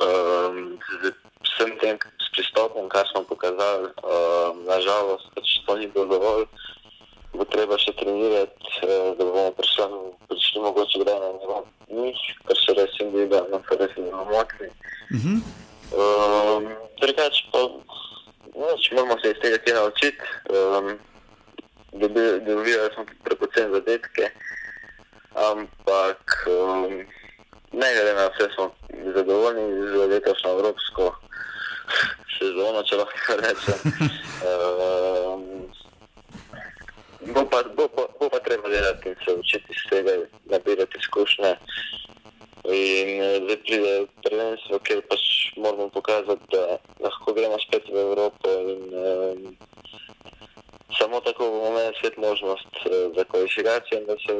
um, z vsem tem s pristopom, kar smo pokazali. Um, Nažalost, pač to ni bilo dovolj, bo treba še trenirati, uh, da bomo prišli, prišli mogoče kdaj na nivo njih, kar se res jim vidi, da so res zelo mokri. Drugač pa, noč, moramo se iz tega kaj naučiti. Um, Dobivali smo prepocen zadetke ampak um, ne glede na vse, smo zadovoljni z letošnjo evropsko sezono, če lahko rečem. Um, bo, pa, bo, bo, bo pa treba delati in se učiti iz tega, nabirati izkušnje. In eh, zdaj pride prvenstvo, ker pač moramo pokazati, da lahko gremo spet v Evropo. In, um, samo tako bomo imeli svet možnost uh, za kvalifikacijo in da se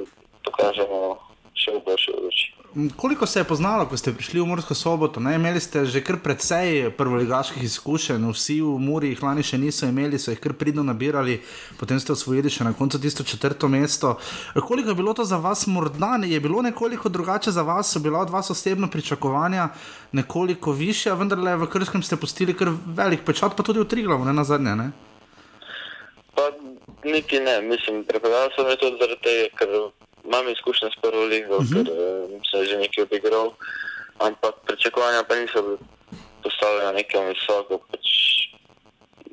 pokažemo še v boljši luči. Koliko se je poznalo, ko ste prišli v Mursko soboto? Ne? Imeli ste že kar precej prvoligaških izkušenj, vsi v Muri jih lani še niso imeli, so jih kar pridno nabirali, potem ste osvojili še na koncu tisto četrto mesto. Koliko je bilo to za vas morda? Je bilo nekoliko drugače za vas, so bila od vas osebno pričakovanja nekoliko više, vendar le v Krskem ste pustili kar velik pečat, pa tudi v Triglavu, ne na zadnje. Ne? Pa niti ne, mislim, prepovedal sem to zaradi tega, ker imam izkušnje s prvo ligo, uh mhm. -huh. ker uh, sem že nekaj odigral, ampak pričakovanja pa niso postavljena nekam visoko. Pač,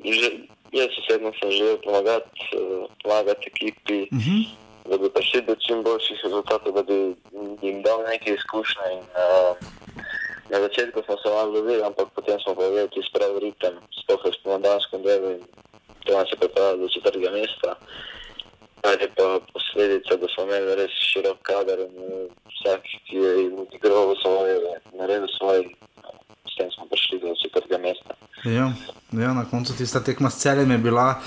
že, jaz osebno sem želel pomagati, uh, pomagati ekipi, uh mhm. -huh. da bi prišli do čim boljših rezultatov, da bi jim dal nekaj izkušnje. In, uh, na začetku smo se malo lovili, ampak potem smo pa vedeli, da je sprav ritem, sploh v spomladanskem delu in to nas je pripravilo do četrtega mesta kar je pa posledica, da smo imeli res širok kader eh, vsak, ki je igral svoje, naredil svoje, s tem smo prišli do četrtega mesta. Ja, ja, na koncu tista tekma s celem je bila.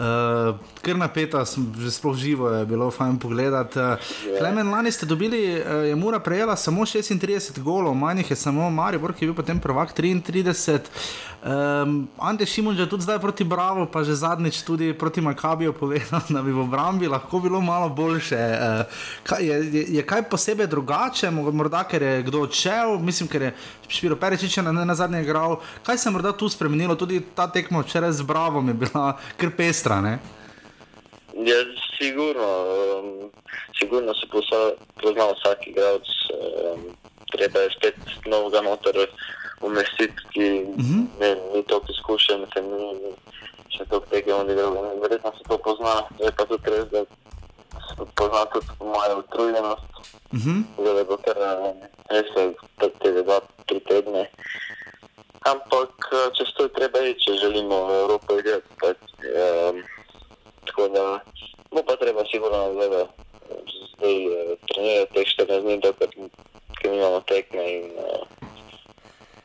Uh, kar napeta, že sploh živo je bilo fajn pogledati. Yeah. Klemen, lani ste dobili, uh, je Mura prejela samo 36 golov, manj jih je samo Maribor, ki je bil potem prvak 33. Um, Ante Šimun že tudi zdaj proti Bravo, pa že zadnjič tudi proti Makabiju povedal, da bi v obrambi lahko bilo malo boljše. Uh, kaj, je, je, je kaj posebej drugače, morda ker je kdo odšel, mislim, ker je Špiro Perečič na, na zadnje igral. Kaj se je morda tu spremenilo, tudi ta tekmo včeraj z Bravo je bila kar pestra. Ne? Ja, sigurno, um, sigurno se pozna vsak igralec, um, treba je spet novega notorja umestiti, ki uh mhm. -huh. ni toliko izkušen, ki ni še toliko tega odigral. Verjetno se to pozna, je pa tudi res, da se pozna tudi moja utrujenost. Uh mhm. -huh. Da bo kar res te dva, tri tedne. Ampak čez to je treba iti, če želimo Evropo igrati. Um, tako da bo pa treba sigurno zdaj, zdaj trenirati teh 14 dni, dokaj nimamo tekme in uh,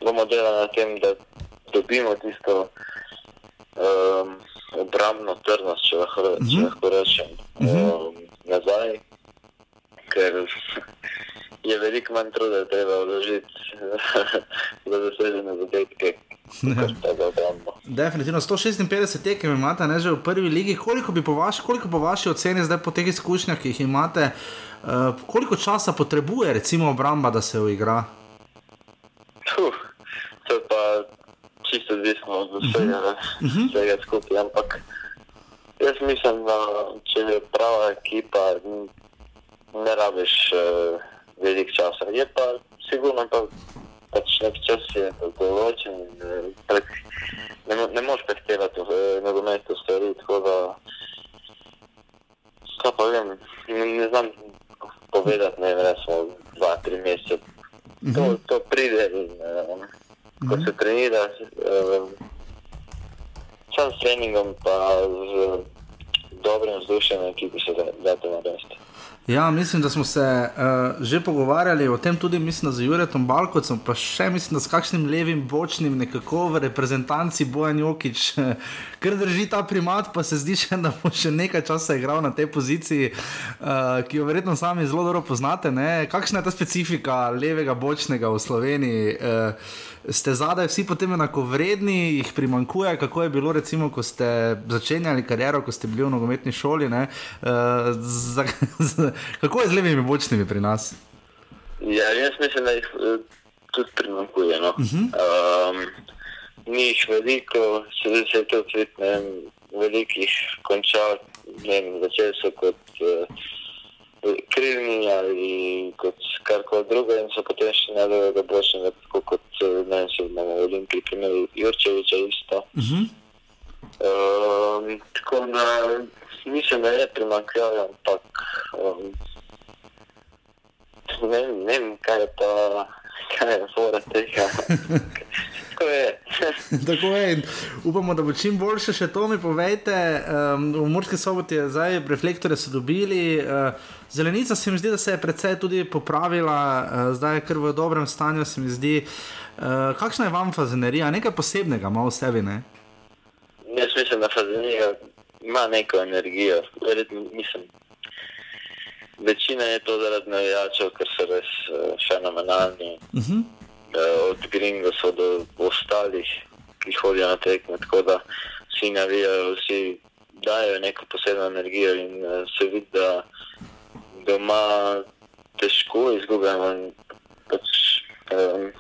bomo delali na tem, da dobimo tisto um, obrambno trdnost, če lahko, uh -huh. če lahko rečem, uh -huh. um, nazaj, ker je veliko manj truda, treba vložiti <laughs> za dosežene zadetke. Definitivno 156 tekem imate, ne že v prvi ligi. Koliko bi po vaši, koliko po vaši oceni zdaj po teh izkušnjah, ki jih imate, uh, koliko časa potrebuje recimo obramba, da se uigra? Uh, to je pa čisto odvisno od vsega, uh -huh. vsega skupaj. Ampak jaz mislim, da če je prava ekipa, ne rabiš uh, veliko časa. Je pa sigurno pa pač nek čas je določen. Ne, ne moreš prehtevati v nogometu stvari, tako da kaj pa vem, ne, ne znam povedati, ne vem, smo dva, tri mesece. To, to pride in uh, ko se trenira, uh, sam s treningom pa z dobrim vzdušjem, ki bi se da to narediti. Ja, mislim, da smo se uh, že pogovarjali o tem, tudi mislim, z Juretom Balkovcem, pa še mislim, da s kakšnim levim bočnim, nekako v reprezentanci Bojan Jokič, ker drži ta primat, pa se zdi še, da bo še nekaj časa igral na tej poziciji, uh, ki jo verjetno sami zelo dobro poznate. Ne? Kakšna je ta specifika levega bočnega v Sloveniji? Uh, ste zadaj vsi potem enako vredni, jih primankuje, kako je bilo, recimo, ko ste začenjali kariero, ko ste bili v nogometni šoli. Uh, za, za, kako je z levimi bočnimi pri nas? Ja, jaz mislim, da jih uh, tudi primankuje. No. Uh -huh. um, ni jih veliko, se zdaj se je to tudi velikih končal, začeli so kot. Uh, Krilni ali kot karkoli drugo, in so potem še ne dobro, da bo še nekako kot ne vem, če imamo v Olimpiji, primer Jurčeviča isto. Uh -huh. um, tako da mislim, da je primankljalo, ampak um, ne, ne vem, kaj je pa, kaj je fora tega. <laughs> Tako je. <laughs> Tako je. Upamo, da bo čim boljše. Še to mi povejte. Um, v Murski soboti je zdaj reflektore so dobili. Uh, zelenica se mi zdi, da se je precej tudi popravila, uh, zdaj je kar v dobrem stanju. Se mi zdi. Uh, kakšna je vam fazenerija? Nekaj posebnega ima v sebi? Ne? Jaz mislim, da fazenerija ima neko energijo. Mislim, večina je to zaradi navijačev, ker so res uh, fenomenalni. Uh -huh od Gringosa do ostalih, ki hodijo na tekme. Tako da vsi navijajo, vsi dajo neko posebno energijo in uh, se vidi, da doma težko izgubljamo. Pač, um,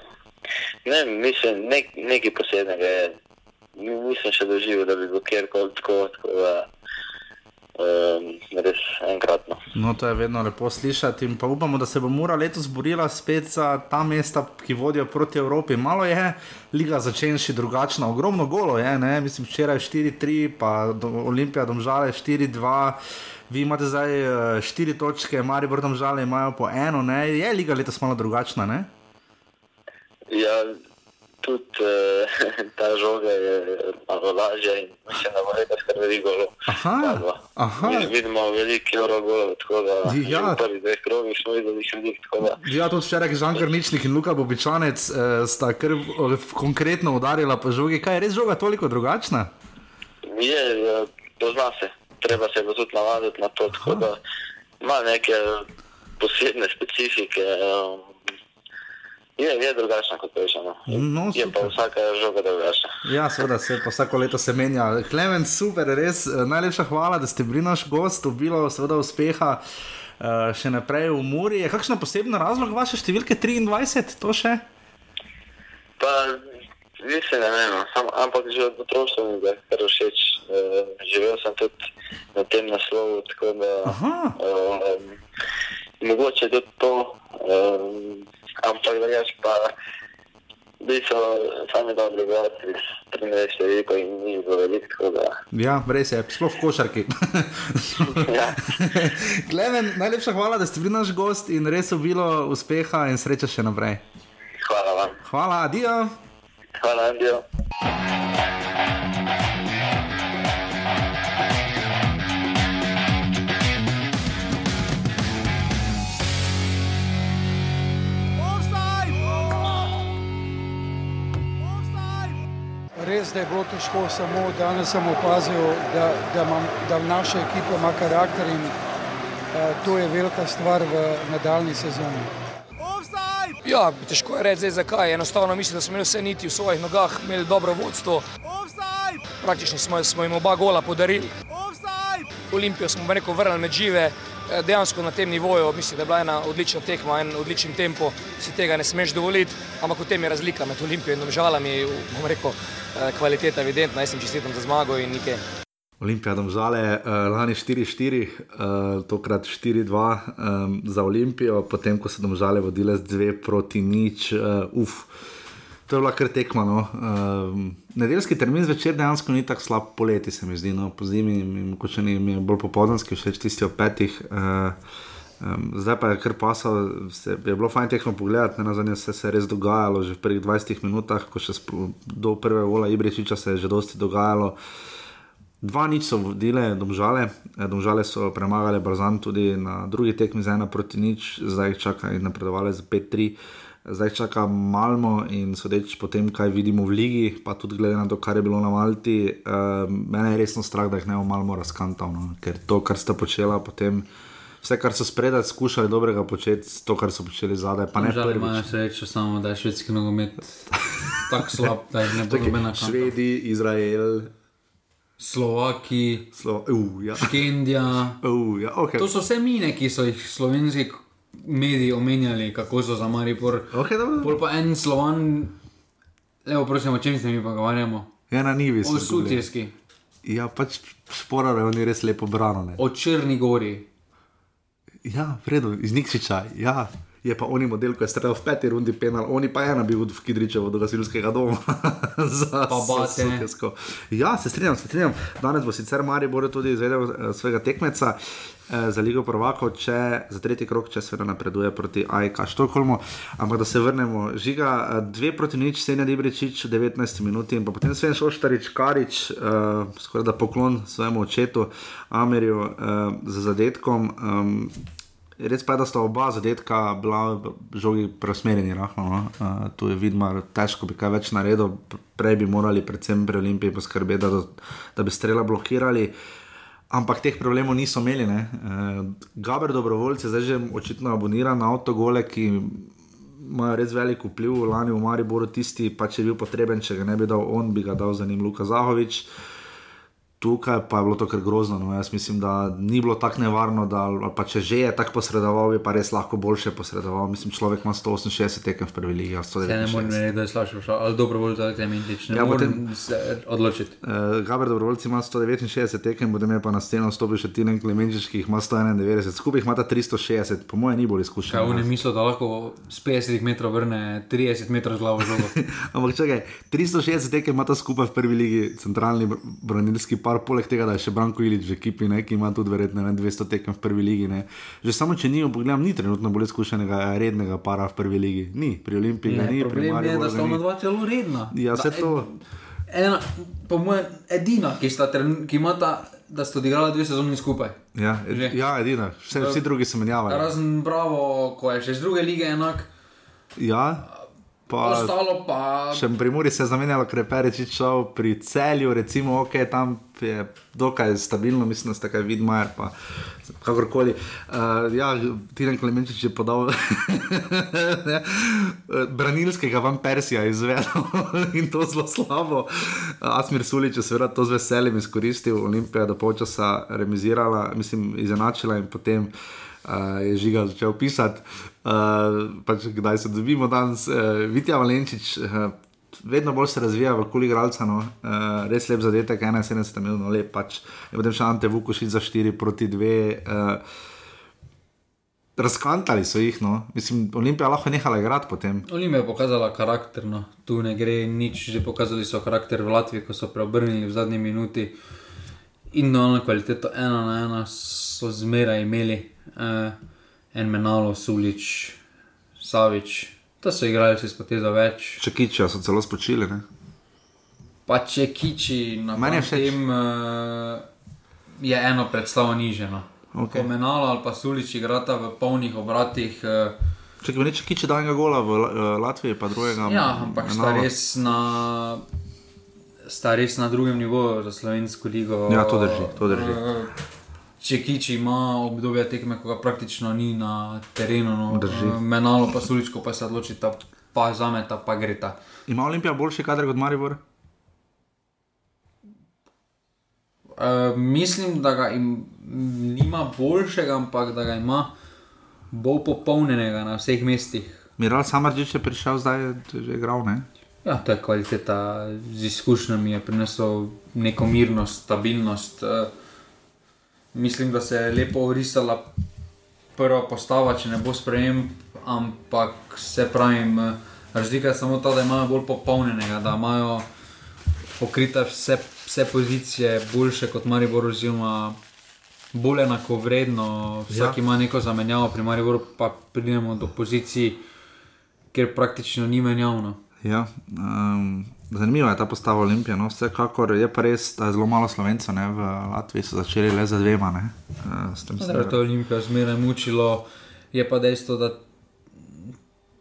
ne, mislim, nek, nekaj posebnega je. Nisem še doživel, da bi bil kjerkoli tako. tako Um, res enkratno. No, to je vedno lepo slišati in pa upamo, da se bo Mura letos borila spet za ta mesta, ki vodijo proti Evropi. Malo je liga začenši drugačna, ogromno golo je, ne? mislim, včeraj 4-3, pa do, Olimpija domžale 4-2. Vi imate zdaj 4 uh, točke, Mari Bordom žale imajo po eno, ne? je liga letos malo drugačna? Ne? Ja, tudi uh, <laughs> ta žoga je malo lažja in mislim, da bo nekaj kar veliko golo. Aha, aha. Vidimo veliko euro golo, tako da ja. v prvih dveh krogih smo videli še veliko. Ja, tudi včeraj Žan Krničnik in Luka Bobičanec uh, sta kar uh, konkretno udarila po žogi. Kaj je res žoga toliko drugačna? Je, ja, pozna se. Treba se tudi navaditi na to, tako da ima neke posebne specifike. Um, Je, je drugačna kot pešano. No, je pa vsaka žoga drugačna. Ja, seveda se pa vsako leto se menja. Klemen, super, res eh, najlepša hvala, da ste bili naš gost, bilo seveda uspeha uh, še naprej v Muri. Je kakšen poseben razlog vaše številke 23, to še? Pa, mislim, ne vem, no. sam, ampak že od otroštva mi je kar všeč. Uh, živel sem tudi na tem naslovu, tako da um, mogoče tudi to. Um, ampak drugač pa bili so sami dobri gosti, treneri še veliko in ni bilo veliko. Ja, res je, sploh v košarki. <laughs> ja. <laughs> Klemen, najlepša hvala, da ste bili naš gost in res je bilo uspeha in sreče še naprej. Hvala vam. Hvala, adijo. Hvala, adijo. Res, da je bilo težko, samo danes sem opazil, da, da, imam, da naša ekipa ima karakter in uh, to je velika stvar v nadaljni sezoni. Ja, težko je reči, zakaj. Enostavno mislim, da smo imeli vse niti v svojih nogah, imeli dobro vodstvo. Praktično smo, smo jim oba gola podarili. Olimpijo smo rekel, vrnili med žive, Eh, dejansko na tem nivoju mislim, da je bila ena odlična tekma, en odličen tempo, si tega ne smeš dovoliti, ampak v tem je razlika med Olimpijo in Domžalami, bom rekel, eh, kvaliteta evidentna, jaz sem čestitam za zmago in nekaj. Olimpija domžale, uh, lani 4-4, uh, tokrat 4-2 um, za Olimpijo, potem ko so domžale vodile z 2 proti nič, uh, uf. To je bila kar tekma. No. Uh, nedeljski termin zvečer dejansko ni tako slab poleti, se mi zdi. No. Po zimi mi je bolj popoldanski, všeč tisti ob petih. Uh, um, zdaj pa je kar pasal, se, je bilo fajn tekmo pogledati, ne na zadnje se, se je res dogajalo, že v prvih 20 minutah, ko še do prve vola Ibričiča se je že dosti dogajalo. Dva nič so vodile, domžale, eh, domžale so premagali Brazan tudi na drugi tekmi z ena proti nič, zdaj jih čaka in napredovali z 5-3 zdaj čaka Malmo in sodeč po tem, kaj vidimo v ligi, pa tudi glede na to, kar je bilo na Malti, uh, mene je resno strah, da jih ne bo Malmo razkantal, no? ker to, kar sta počela potem. Vse, kar so spredaj skušali dobrega početi, to, kar so počeli zadaj, pa ne prvič. Ne, imajo srečo samo, da je švedski nogomet tako slab, da ne bo <laughs> nobena kanta. Švedi, Izrael. Slovaki, Slo uh, ja. Škendija. Uh, ja, okay. To so vse mine, ki so jih slovenski mediji omenjali, kako so za Maripor. Okay, Pol pa en slovan, lepo prosim, o čem se mi pogovarjamo? Ja, na nivi smo. O sutjeski. Ja, pač sporare, oni res lepo brano. O Črni gori. Ja, vredo, iz Nikšiča, ja. Je pa oni model, ko je streljal v peti rundi penal, oni pa ena bil v Kidričevu do gasilskega doma. <laughs> Za bate. Ja, se strinjam, se strinjam. Danes bo sicer Maribor tudi izvedel uh, svojega tekmeca. Eh, za Ligo Prvako, če za tretji krok, če seveda napreduje proti AIK Štokholmu. Ampak da se vrnemo, žiga eh, dve proti nič, Senja Dibričič, 19 minut in potem Sven Šoštarič, Karič, uh, skoraj da poklon svojemu očetu Amerju uh, za zadetkom. Um, Res pa je, da sta oba zadetka bila žogi preusmerjeni. No? Uh, tu je vidno, težko bi kaj več naredil, prej bi morali, predvsem pri Olimpiji, poskrbeti, da, da bi strela blokirali. Uh, Ampak teh problemov niso imeli. E, Gaber dobrovoljci, zdaj že očitno abonira na avtogole, ki imajo res velik vpliv. Lani v Mariboru tisti, pa če je bil potreben, če ga ne bi dal on, bi ga dal za njim Luka Zahovič. E, tukaj pa je bilo to kar grozno. No. Jaz mislim, da ni bilo tako nevarno, da pa če že je tako posredoval, bi pa res lahko boljše posredoval. Mislim, človek ima 168 tekem v prvi ligi. Ja, ne morem reči, da je slabše, ali dobro te mintič. Ne ja, morem se odločiti. Uh, Gaber dobrovoljci ima 169 tekem, potem je pa na sceno stopil še Tinen Klemenčič, ki jih ima 191, skupaj jih ima 360, po mojem ni bolj izkušen. Ja, on je mislil, da lahko z 50 metrov vrne 30 metrov z glavo žogo. <laughs> Ampak čakaj, 360 tekem ima ta skupaj v prvi ligi, centralni branilski par, poleg tega, da je še Branko Ilič v ekipi, ne, ki ima tudi verjetno 200 tekem v prvi ligi. Ne. Že samo če ni, pogledam, ni trenutno bolj izkušenega rednega para v prvi ligi. Ni, pri Olimpiji ne, ni. Problem je, da sta ona dva celo redna. Ja, vse to. Ena, po mojem, edina, ki, ki ima ta. Da ste odigrali dve sezoni skupaj. Ja, ed, ja edina, vse, vsi drugi so menjavali. Razen Bravo, ko je še iz druge lige enak. Ja, Pa, Ostalo pa. Še pri Muri se je zamenjalo, ker je Perečič šel pri celju, recimo, ok, tam je dokaj stabilno, mislim, da ste kaj videli, pa kakorkoli. Uh, ja, Tiren Klemenčič je podal <laughs> branilskega van Persija izvedel <laughs> in to zelo slabo. Asmir Sulič je seveda to z veseljem izkoristil, Olimpija do počasa remizirala, mislim, izenačila in potem uh, je žiga začel pisati. Uh, pač, kdaj se dobimo danes, uh, Vitja Valenčič. Uh, Vedno bolj se razvija v kuli igralca, no. uh, res lep zadetek, 71 minut, no, lep pač. Je potem še Ante Vukošič za 4 proti 2. Uh, razkantali so jih, no. mislim, Olimpija lahko nehala igrati potem. Olimpija je pokazala karakter, no. tu ne gre nič, že pokazali so karakter v Latviji, ko so preobrnili v zadnji minuti. Individualno kvaliteto, ena na ena, so zmeraj imeli uh, en menalo, sulič, savič. To so igrali s potezo več. Če kiči, so celo spočili. Ne? Pa če kiči, na tem uh, je eno predstavo niženo. Okay. Menalo ali pa sulič igrata v polnih obratih. Uh, Če bi reče, kiči danega gola v uh, Latviji, pa drugega. Ja, ampak sta res na sta res na drugem nivoju za slovensko ligo. Ja, to drži, to drži. Če Kiči ima obdobje tekme, ko ga praktično ni na terenu, no, Drži. eh, menalo pa suličko, pa se odločita, pa zameta, pa gre ta. Ima Olimpija boljši kader kot Maribor? Uh, mislim, da ga im, nima boljšega, ampak da ga ima bolj popolnjenega na vseh mestih. Miral Samardžič je prišel, zdaj je že igral, ne? Ja, to je kvaliteta z izkušnjami, je prinesel neko mirnost, stabilnost. Uh, mislim, da se je lepo urisala prva postava, če ne bo sprejem, ampak se pravim, eh, razlika je samo ta, da imajo bolj popolnjenega, da imajo pokrite vse, vse pozicije boljše kot Maribor, oziroma bolj enako vredno. Vsak ja. ima neko zamenjavo, pri Mariboru pa pridemo do pozicij, kjer praktično ni menjavno. Ja, um, zanimiva je ta postava Olimpije. No? Vsekakor je pa res, da je zelo malo slovencev ne? v Latviji, so začeli le za dvema. ne. Uh, s tem se- je to Olimpijo zmeraj mučilo, je pa dejstvo, da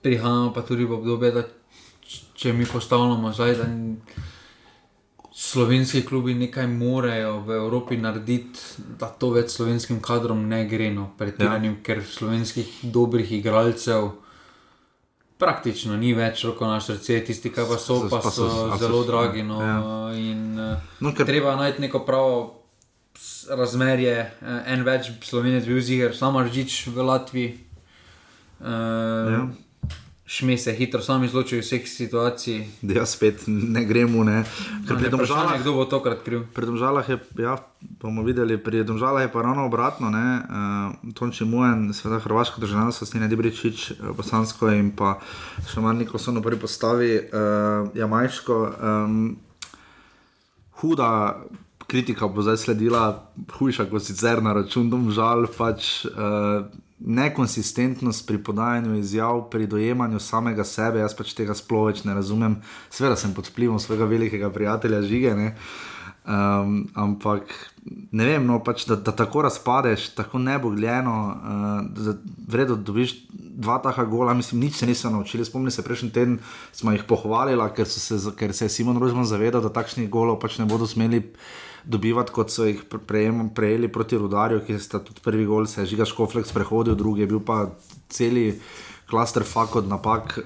prihajamo pa tudi v obdobje, da če mi postavljamo zdaj, da slovenski klubi nekaj morajo v Evropi narediti, da to več slovenskim kadrom ne gre, no, pretiranim, ja. ker slovenskih dobrih igralcev. Praktično ni več roko na srce, tisti, ki pa so, pa Pa so- so a so- zelo dragi. No, ja. in, No, no, ker- treba najti neko pravo razmerje. Eh, En več slovenec bil ziger, samo Ržič v Latviji. Uh, Ja. Šme se hitro sam izločil iz vseh situacij. Da jaz spet ne gremo. Ne. Ker No, pri ne, vprašanje, Domžalah, kdo bo tokrat kriv? pri Domžalah je, ja, bomo videli, pri Domžalah je pa ravno obratno. Uh, Tonči Mujen, seveda Hrvaško državljanstvo, Snine Dibričič, eh, Bosansko in pa še manj Nikolson v prvi postavi, uh, Jamajško. Um, huda kritika bo zdaj sledila, hujša kot sicer na račun domžal, pač uh, nekonsistentnost pri podajanju izjav, pri dojemanju samega sebe. Jaz pač tega sploh ne razumem. Sveda sem pod vplivom svojega velikega prijatelja Žige. Ne? Um, ampak ne vem, no, pač, da, da tako razpadeš, tako nebogljeno, uh, vredno dobiš dva taka gola, mislim, nič se niso naučili. Spomnim se, prejšnji teden smo jih pohvalili, ker, ker se je Simon Rožman zavedal, da takšnih golov pač ne bodo smeli dobivati, kot so jih prejeli proti Rudarju, ki sta tudi prvi gol, se je Žiga Škoflek sprehodil, drugi je bil pa celi klaster fak od napak,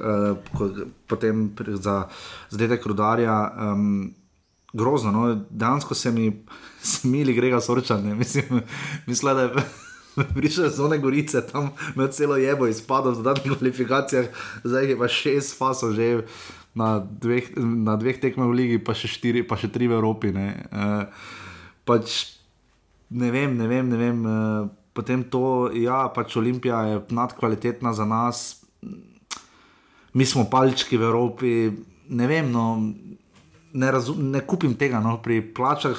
ko, potem za zadetek Rudarja. Um, grozno. No? Dejansko se mi <laughs> smili Grega Sorčan, ne. mislim, <laughs> mislim, da je. <laughs> Prišel je z one gorice, tam med celo jebo izpadel v dodatnih kvalifikacijah, zdaj je pa šest fasov že na dveh, na dveh tekmah v ligi, pa še štiri, pa še tri v Evropi. Ne, uh, pač, ne vem, ne vem, ne vem. Uh, potem to, ja, pač Olimpija je nadkvalitetna za nas, mi smo palčki v Evropi, ne vem, no, ne, razum, ne kupim tega. No, pri plačah,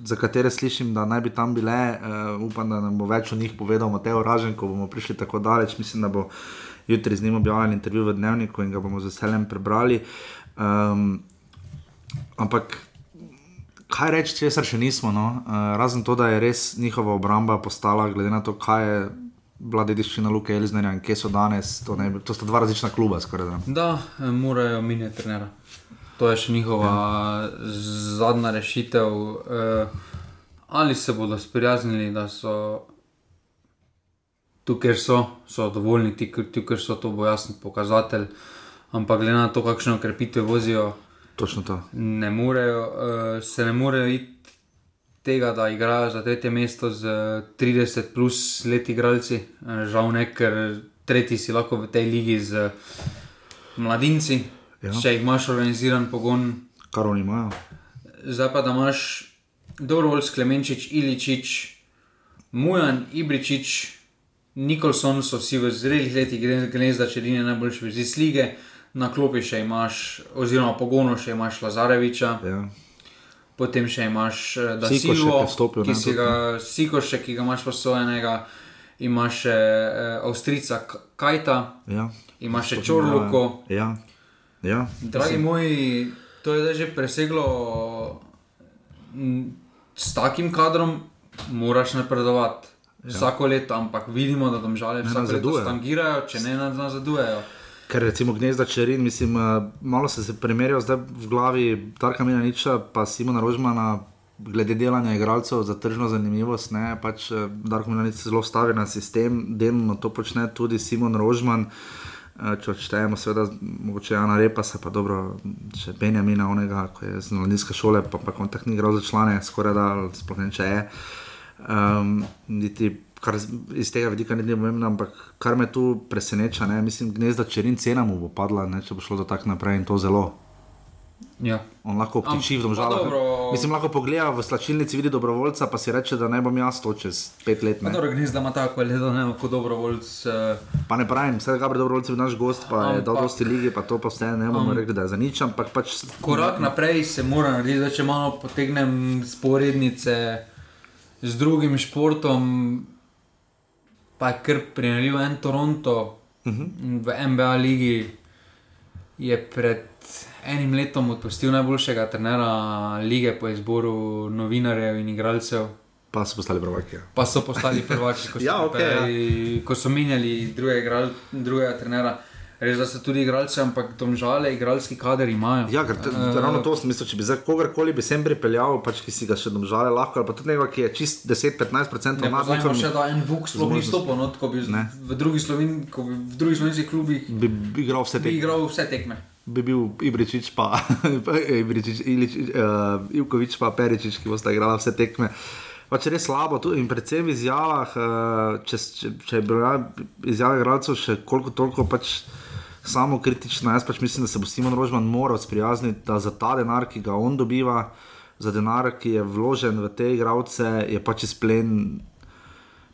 za katere slišim, da naj bi tam bile, uh, upam, da nam bo več o njih povedal Mateo Ražen, ko bomo prišli tako daleč. Mislim, da bo jutri z njim objavljen intervju v Dnevniku in ga bomo z veseljem prebrali. Um, ampak. Kaj reči, če se še nismo, no? uh, razen to, da je res njihova obramba postala, glede na to, kaj je bila dediščina Luka Eliznerja in kje so danes, to, ne, to sta dva različna kluba. Skoraj, da. Da, eh, morajo miniti trenera. To je še njihova ja. zadnja rešitev. Eh, ali se bodo sprijaznili, da so tu, kjer so, so dovoljni, ti, tu, kjer so, to bo jasen pokazatelj. Ampak glede na to, kakšne ukrepitve vozijo, Točno to. ne morejo, uh, se ne morejo iti tega, da igrajo za tretje mesto z eh, 30 plus let igralci. Eh, Žal ne, ker tretji si lahko v tej ligi z mladinci, Ja. če imaš organiziran pogon. Kar oni imajo. Zdaj pa da imaš Dobrovolj Sklemenčič, Iličič, Mujan, Ibričič, Nikolson so vsi v zrelih letih, gre za čedine najboljše iz lige. Na klopi še imaš, oziroma pogonu še imaš Lazareviča, Ja. potem še imaš eh, Da Sikošek Silvo, je vstopil, ki si ga, Sikošek, ki ga imaš posojenega, imaš še eh, Avstrica Kajta, Ja. imaš še Čorluko. Ja. Ja. Dragi moji, to je že preseglo. S takim kadrom moraš napredovati. Ja. Vsako leto, ampak vidimo, da domžale vsako leto nazadujejo. stangirajo, če ne nazadujejo. Ker recimo gnezda čerin, mislim, uh, malo se je primerjal zdaj v glavi Tarka Mina Niča, pa Simona Rožmana, glede delanja igralcev za tržno zanimivost. Ne, pač uh, Darko Mina Nič zelo stavi na sistem, delno to počne tudi Simon Rožman. Uh, če odštejemo, seveda, mogoče Jana Repa, se pa dobro, še Benjamina, onega, ko je z mladinske šole, pa pa kontakt ni igral za člane, skoraj da, sploh ne če je. Um, niti kar iz tega vidika ni pomembno, ampak kar me tu preseneča, ne, mislim, gnezda čerin cena mu bo padla, ne, če bo šlo za tak naprej in to zelo. Ja. On lahko obtiči v domžalah. Mislim, lahko pogleda v slačilnici, vidi dobrovoljca, pa si reče, da ne bom jaz to čez pet let. Ne, dobro, gnezda ima tako leto, ne, kot dobrovoljc. Uh... Pa ne pravim, vse Gabriel dobrovoljcev je naš gost, pa ampak, je dal dosti lige, pa to pa vse ne bomo rekli, da je za nič, ampak pač. Korak naprej se mora narediti, da če malo potegnem sporednice z drugim športom, pa je kar primerljiv en Toronto uh Mhm. -huh. v NBA ligi, je pred enim letom odpustil najboljšega trenera lige po izboru novinarjev in igralcev. Pa so postali prvaki. Ja. Pa so postali prvaki, ko so, <laughs> ja, okay, ja. ko so menjali drugega, drugega trenera. Res, da so tudi igralci, ampak tam žale, igralski kader imajo. Ja, ker uh, ravno to sem mislil, če bi za kogarkoli bi sem pripeljal, pač ki si ga še domžale lahko, ali pa tudi nekaj, ki je čist 10-15% na dan. Ne, še da en Vuk sploh ni stopil, no, ko bi ne. v drugih Sloven, drugi slovenskih klubih bi, bi igral vse tekme. Bi igral vse tekme. Bi bil Ibričič, pa Ibričič, Ilič, uh, Ivkovič, pa Peričič, ki bosta igrala vse tekme. Pač res slabo, in predvsem v izjavah, uh, če, če, če je bila izjava igralcev še koliko toliko pač samo kritična. Jaz pač mislim, da se bo Simon Rožman moral sprijazniti, da za ta denar, ki ga on dobiva, za denar, ki je vložen v te igralce, je pač izplen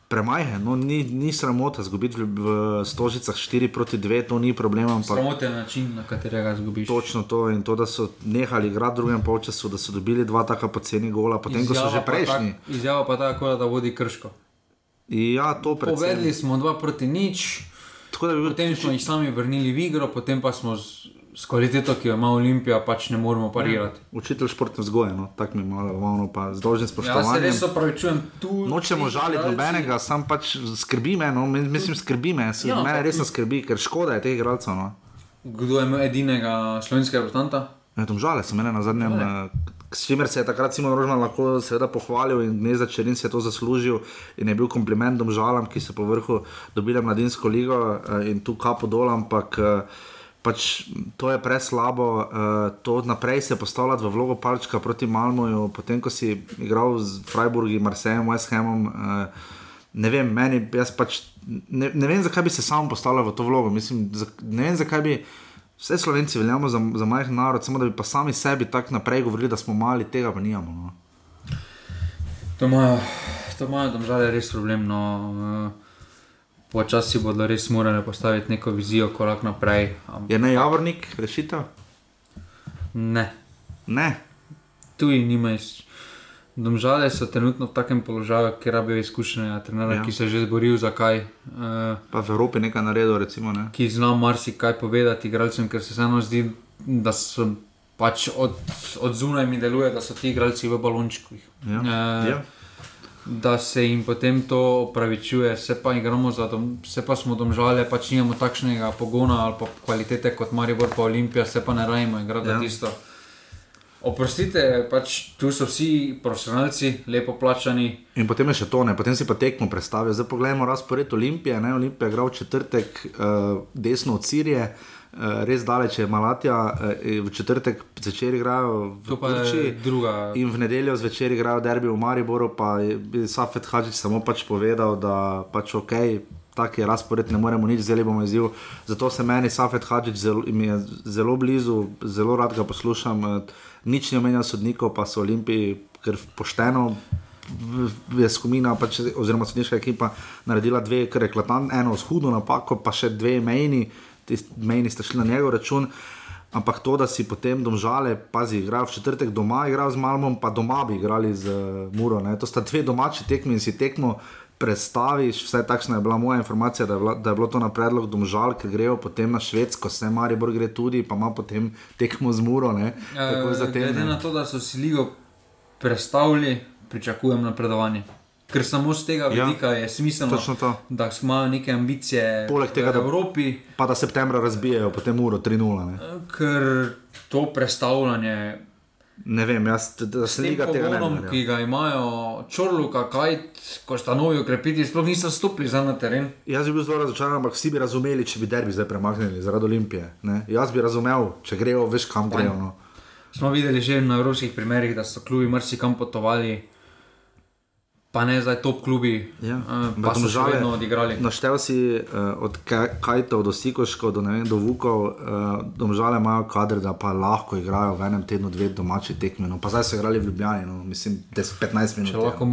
premajhen. No, ni, ni sramota zgubiti v, v stožicah 4 proti 2, to ni problem. Sramoten način, na katerega zgubiš. Točno to in to, da so nehali igrati v drugem polčasu, da so dobili dva taka poceni gola, potem izjava ko so že prejšnji. Tak, izjava pa tako, da vodi krško. Ja, to predvsem. Povedali smo 2 proti nič. Tako da bi bil potem smo jih sami vrnili v igro, potem pa smo z, z kvaliteto, ki jo ima Olimpija, pač ne moremo parirati. Ja, učitelj športne vzgoje, no, tako mi malo, malo pa z dolžnim Ja, se spoštovanjem. res opravičujem tu. Nočemo žaliti nobenega, sam pač skrbi me, no, mislim, skrbi me, Ja, ja, mene resno skrbi, ker škoda je teh igralcev. No. Kdo je imel edinega slovenskega reprezentanta? Ja, žale so mene na zadnjem. eh, S čimer se je takrat Simon Rožman lahko seveda pohvalil in Gnezda Čerin se je to zaslužil in je bil komplimentom žalam, ki so po vrhu dobile mladinsko ligo eh, in tu kapo dol, ampak eh, pač to je preslabo, eh, to naprej se postavljati v vlogo palčka proti Malmoju, potem ko si igral z Freiburgi, Marsejem, West Hamom. Ne vem, meni, jaz pač ne, ne vem, zakaj bi se sam postavljal v to vlogo. Mislim, ne vem, zakaj bi vse slovenci veljamo za, za majhen narod, samo da bi pa sami sebi tako naprej govorili, da smo mali, tega pa nimamo. No. To imajo, to imajo domžale res problem. No. Počasi bodo res morali postaviti neko vizijo, korak naprej. Am- Je ne javornik rešitev? Ne. Ne. Tu jih nimajo. Domžale so trenutno v takem položaju, kjer rabijo izkušenega trenera, Ja. ki se je že zboril za kaj. Uh, Pa v Evropi nekaj naredil, recimo. Ne? ki zna marsikaj povedati igralcem, ker se vseeno zdi, da so pač od, od zunaj mi deluje, da so ti igralci v balončkih. Ja. Eh, Ja. Da se jim potem to opravičuje, se pa, za dom, se pa smo domžale, pač nimamo takšnega pogona ali pa kvalitete kot Maribor pa Olimpija, se pa ne rajmo igrati Ja. ja. tisto. Oprostite, pač tu so vsi profesionalci, lepo plačani, In potem je še to, ne? potem si pa tekmo predstavlja. Zdaj pogledamo razpored Olimpije. Ne? Olimpija je igral v četrtek uh, desno od Sirije. Uh, res daleč je Malatija, uh, v četrtek zvečer igrajo v Turčiji, druga- in v nedeljo zvečer igrajo derbi v Mariboru. Pa je Safet Hadžič samo pač povedal, da pač ok, tak je razpored, ne moremo nič, vzeli bomo izziv. Zato se meni Safet Hadžič zelo, mi je zelo blizu, zelo rad ga poslušam. Nič ne omenja sodnikov, pa so Olimpiji, ker pošteno je skupina, pač, oziroma sodniška ekipa, naredila dve, kar je eklatantne, eno s hudo napako, pa še dve mejni, ti mejni sta šli na njegov račun. Ampak to, da si potem domžale, pazi, igrajo v četrtek doma, igrajo z Malmom, pa doma bi igrali z uh, Muro. Ne? To sta dve domači tekmi in si tekmo predstaviš. Vsaj takšna je bila moja informacija, da je, bila, da je bilo to na predlog domžal, ker grejo potem na Švedsko, vse Maribor gre tudi, pa ima potem tekmo z Muro. Ne? Takoj Eh, zatem, Glede ne. na to, da so si ligo predstavili, pričakujem napredovanje. Ker samo z tega Ja, vidika je smiselno, da imajo neke ambicije Poleg tega, v da- Evropi, Pa da septembra razbijajo, potem uro 3-0. Ne, ker to predstavljanje ne vem, jaz se tega ne ja. pogonom, bi. ki ga imajo Čorluka, Kajt, ko sta novi ukrepiti, sploh niso stopili za na teren. Jaz bi bil zelo razočaran, ampak vsi bi razumeli, če bi derbi zdaj premaknili zaradi Olimpije. Ne? Jaz bi razumel, če grejo, veš kam grejo. No. Smo videli že na evropskih primerih, da so klubi marsikam potovali, pa ne zdaj top klubi, Ja. eh, pa so še vedno odigrali. Naštel si uh, od Ka- Kajtov do Sikoškov do, vem, do Vukov, uh, domžale imajo kader, da pa lahko igrajo v enem tednu dve domači tekmi. No. Pa zdaj so igrali v Ljubljani, no. mislim, 10-15 minut. Če lahko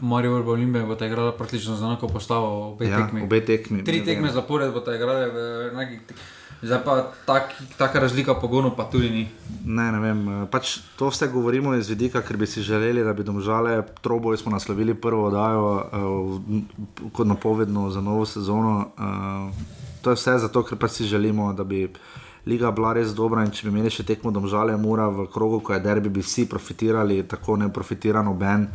Marijo Vrbo Olimpije bo ta igrala praktično za enako postavo obe Ja, tekmi. obe tekmi, Tri tekme zapored bo ta igrala v enakih. tek- Zdaj pa tak, taka razlika pogonov pa tudi ni. Ne, ne vem. eh, Pač to vse govorimo iz vidika, ker bi si želeli, da bi domžale, troboj smo naslovili prvo oddajo uh, kot napovedno za novo sezono. Uh, to je vse zato, ker pač si želimo, da bi liga bila res dobra in če bi imeli še tekmo domžale, mora v krogu, ko je derbi, bi vsi profitirali, tako ne profitira noben.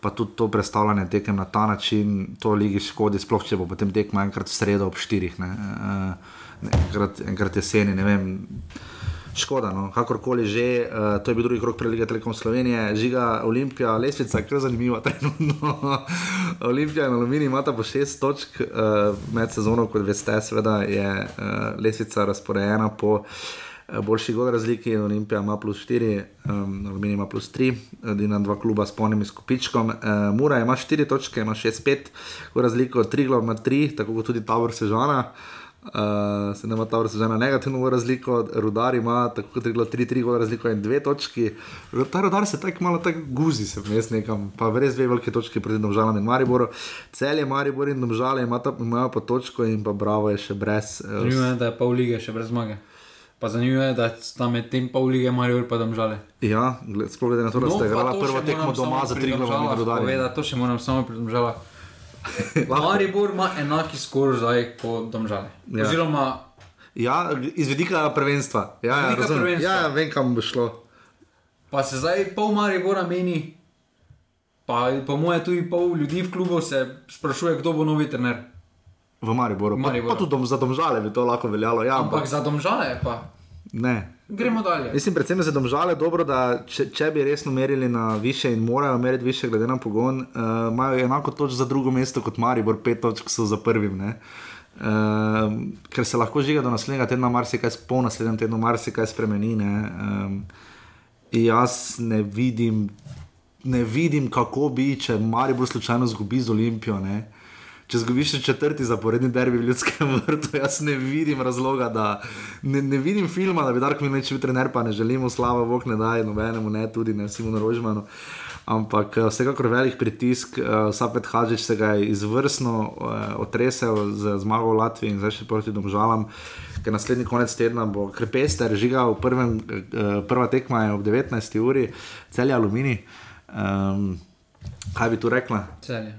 Pa tudi to predstavljanje tekem na ta način, to ligi škodi, sploh če bo potem tekmo enkrat v sredo ob štirih, ne, ne, enkrat, enkrat jeseni, ne vem. Škoda, no, kakorkoli že, uh, to je bil drugi krok prelige Telekom Slovenije, žiga Olimpija, lesvica, kar zanimiva <laughs> trenutno. Olimpija in Aluminij imata po šest točk uh, med sezono, kot veste, seveda je uh, lesvica razporejena po uh, boljši gol razliki, Olimpija ima plus 4, um, Aluminij ima plus 3, edina dva kluba s polnim izkupičkom. Uh, Mura ima 4 točke, ima 6-5, v razliko Triglav ima 3, tako kot tudi Tabor Sežana. Uh, se nema ta vrsta žena negativno razliko, rudar ima tako kot je bilo 3-3 gole razliko in dve točki. Ta rudar se tako malo tako guzi, se vmes nekam, pa res dve velike točke proti Domžalam in Mariboru. Celje Maribor in Domžale imata- imajo pa točko in pa Bravo je še brez. eh, Zanimivo je, da je pol lige še brez zmage. Pa zanimivo je, da sta med tem pol lige Marijo pa domžale. Ja, sploh glede na to, da pa igrala to prvo tekmo doma za tri glavne rudarje. To še moram samo pri domžalah. <laughs> Maribor ima enaki skor zdaj kot domžale. Ja. Oziroma, Ja, iz vidika prvenstva. Ja, ja, vidika prvenstva. ja, ja, vem, kam bo šlo. pa se zdaj pol Maribora meni, pa po moje tudi pol ljudi v klubu se sprašuje, kdo bo novi trener. V Mariboru. Pa, Mariboru. pa tudi dom, za domžale bi to lahko veljalo. Ja, Ampak za domžale pa. ne. Gremo dalje. Mislim, predvsem za domžale dobro, da če, če bi resno merili na više in morajo meriti više, glede na pogon, uh, imajo enako točk za drugo mesto kot Maribor, pet točk so za prvim. Ne? Uh, ker se lahko žiga do naslednjega tedna, marsikaj, pol naslednjem tednu, marsikaj spremeni. Ne? Um, jaz ne vidim, ne vidim, kako bi, če Maribor slučajno zgubi z Olimpijo. Ne? Če zgubiš četrti zaporedni derbi v ljudskem vrtu, jaz ne vidim razloga, da ne, ne vidim filma, da bi Darko Milanič bil trener, pa ne želimo slava, Bog ne daje nobenemu, ne tudi ne Simonu Rožmanu. Ampak eh, vsekakor velik pritisk, uh, Sapet Hadžič se ga je izvrstno uh, otresel z zmago v Latviji in zdaj še proti domžalam, ker naslednji konec tedna bo krepester žigal, prvem, uh, prva tekma je ob 19. uri, celje aluminij. Um, kaj bi tu rekla? Celje,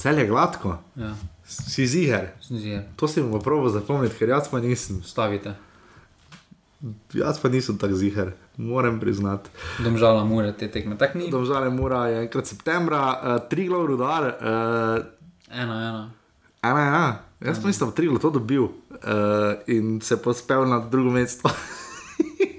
gladko. Celje gladko. Ja. Si ziger. Ziger. To si bomo probo zapomniti, ker jaz pa nisem. Stavite. Jaz pa nisem tako ziger, moram priznati. Domžala mora te tekme. Tak ni. Domžale mora je enkrat septembra, uh, tri glav rudar. Uh, Ena, ena. ena, ena. Jaz pa mislim, da bo tri glav to dobil uh, in se pospel na drugo mesto. <laughs>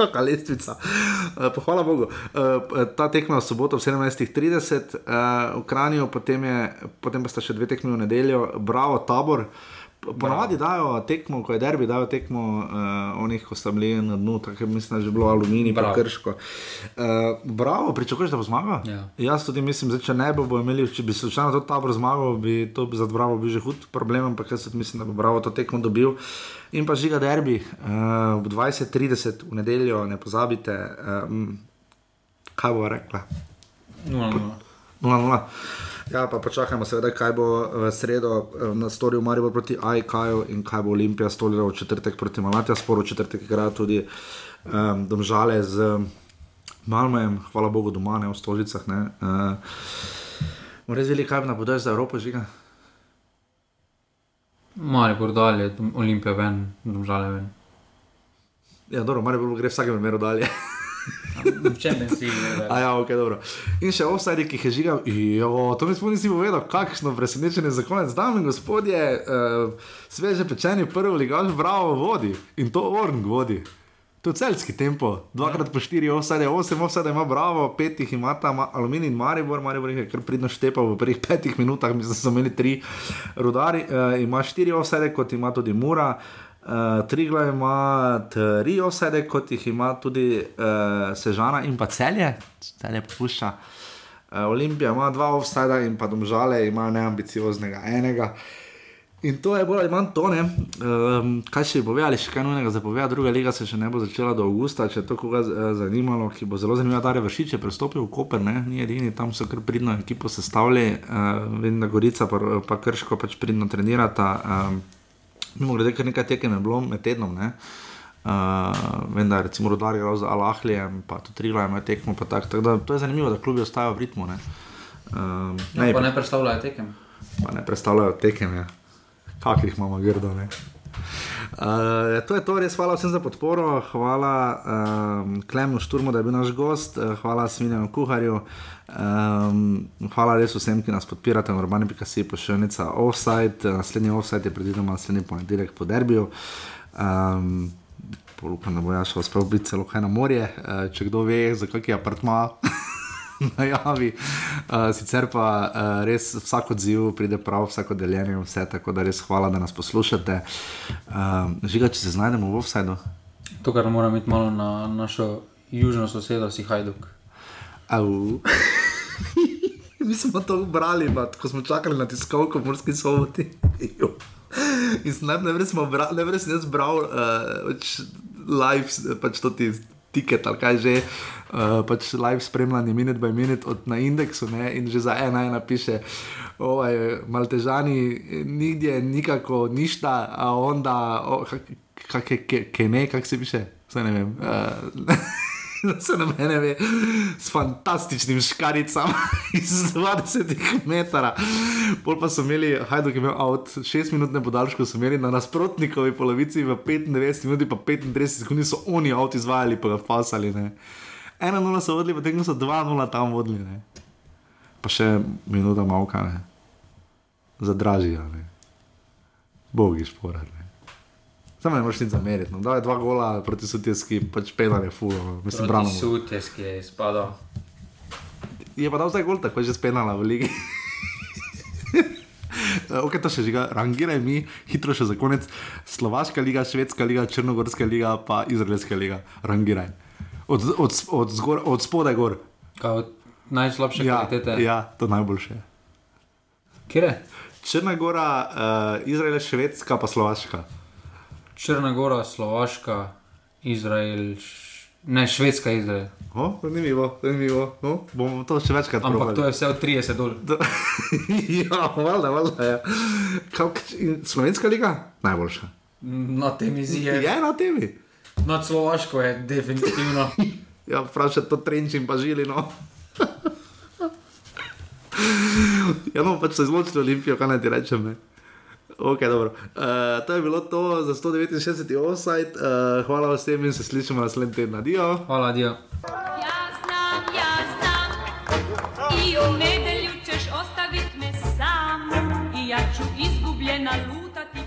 Kakšna lestvica. Uh, pa hvala Bogu. Uh, ta tekma v soboto ob 17.30 uh, v Kranju, potem, je, potem pa sta še dve tekmi v nedeljo, bravo, tabor. Ponavadi dajo tekmo, ko je derbi, dajo tekmo uh, onih, ko so bili na dnu, tako mislim, da je že bilo aluminij, pa krško. Uh, bravo, pričakuješ, da bo zmagal? Ja. Jaz tudi mislim, da če ne bo, bo imeli, če bi slučajno to tabor zmagal, bi to za Bravo bil že hud problem, ampak jaz mislim, da bo Bravo to tekmo dobil. In pa žiga derbi, uh, ob 20:30 v nedeljo, ne pozabite, um, kaj bo rekla. 0-0. 0-0. Ja, pa počakajmo, seveda, kaj bo v sredo eh, na storil Maribor proti AIK-ju in kaj bo Olimpija storila v četrtek proti Malatija, sporo v četrtek igra tudi um, domžale z Malmojem, hvala Bogu doma, ne v Stožicah. Ne. Uh, res vedeti, kaj napodajš za Evropo, žiga. Maribor dalje, Olimpija ven, domžale ven. Ja, dobro, Maribor gre v vsakem primeru dalje. <laughs> Champions League. A ja, ok, dobro. In še offside, ki jih je žigal, jo, to mi spomni si povedal, kakšno presenečenje za konec. Dame in gospodje, uh, sveže pečeni prvi ligaš, bravo, vodi. In to Orn vodi. To je celski tempo, dvakrat po štiri, offside, osem offside ima bravo, pet jih ima tam aluminij in maribor, maribor je kar pridno štepal v prvih petih minutah, mislim, da so imeli tri rudari, uh, ima štiri offside, kot ima tudi Mura. Uh, Trigla ima tri offside, kot jih ima tudi uh, Sežana in pa celje, celje popušča. Uh, Olimpija ima dva offside in pa domžale ima neambicioznega enega. In to je bolj ali manj to, um, kaj še bo povedali, še kaj nujnega za povedati. Druga liga se še ne bo začela do avgusta, če to koga zanimalo, ki bo zelo zanimivo, da je vršič prestopil v Koper, ne? ni edini, tam so kar pridno ekipo sestavljali, uh, vem, da Gorica pa, pa Krško pač pridno trenirata. Um, Mimo grede, kar nekaj tekem je bilo med tednom. Ne? Uh, vem, da je recimo rodar igral z Alahlijem, pa tudi Trila ima tekmo. Tak, tak da, to je zanimivo, da klubi ostajajo v ritmu. Ne? Uh, ne, ja, pa ne predstavljajo tekem. Pa ne predstavljajo tekem, ja kakih imamo grdo. Uh, to je to, res hvala vsem za podporo, hvala um, Klemnu Šturmu, da je bil naš gost, uh, hvala Svinjemu Kuharju, um, hvala res vsem, ki nas podpirate, urbani pikasi, pošiljnica offside, naslednji offside je predvidoma naslednji ponedeljek po derbiju. Um, Upam, da bo ja šel spet biti celo kaj na morje, če kdo ve, za kakšen apartma. <laughs> najavi. Uh, <laughs> sicer pa uh, res vsak odziv pride prav, vsako deljenje, vse tako da res hvala, da nas poslušate. Uh, žiga, če se znajdemo v offsajdu. To, kar moramo imeti malo na našo južno sosedo, si Hajduk. <laughs> Mi smo to brali, bat, ko smo čakali na tiskovko v Morski soboti. In najprej smo brali, najprej sem jaz bral uh, live, pač to ti tiket ali kaj že, uh, pač live spremljanje, minut by minut od na indeksu ne, in že za ena ena piše. Ovaj, maltežani, nigdje, nikako, ništa, a onda, kako ne, kako se piše, vse ne vem. Uh, Se na mene ve, s fantastičnim škaricami <laughs> iz 20 metrov. Pol pa so imeli, hajduk je imel avt, 6 minut ne podaljško, so imeli na nasprotnikovi polovici v 95 minuti, pa 35 sekund so oni avt izvajali, pa ga fasali. 1-0 so vodili, potem so 2-0 tam vodili. Ne. Pa še minuta malka, ne. Zadražijo, ne. Bogi šporati. Samo ne moreš nič zameriti. No. Da je dva gola proti sutjeski, pač penal je fulo. Mislim, brano. Sutjeski je izpadal. Je pa dal zdaj gol, tako je že spenala v ligi. <laughs> ok, to še žiga, rangiraj mi, hitro še za konec. Slovaška liga, Švedska liga, Črnogorska liga, pa Izraelska liga. Rangiraj. Od, od, od, zgor, od spodaj gor. Kao najslabše ja, kvalitete. Ja, to najboljše. Kje? Črna gora, uh, Izrael, Švedska, pa Slovaška. Črna Gora, Slovaška, Izrael, ne Švedska, Izrael. Oh, zanimivo, zanimivo. No, bomo to še večkrat videli. Ampak probali. to je vse od 30 dol. <laughs> ja, valjda, valjda. Ja. Slovenska liga? Najboljša. Na temi zije. Je na temi. Na Slovaško je definitivno. ja, vprašaj to trenčim pa žili. No. ja, no, pač se izločili Olimpijo, kaj naj ti rečem. Ne? Okay, uh, to je bilo to za 169. offside. Uh, hvala vsem in se slišimo naslednji teden. Adijo. Hvala, adijo. Ja znam, ja znam. I u nedelju ćeš ostavit me sam. I ja ću izgubljena luda.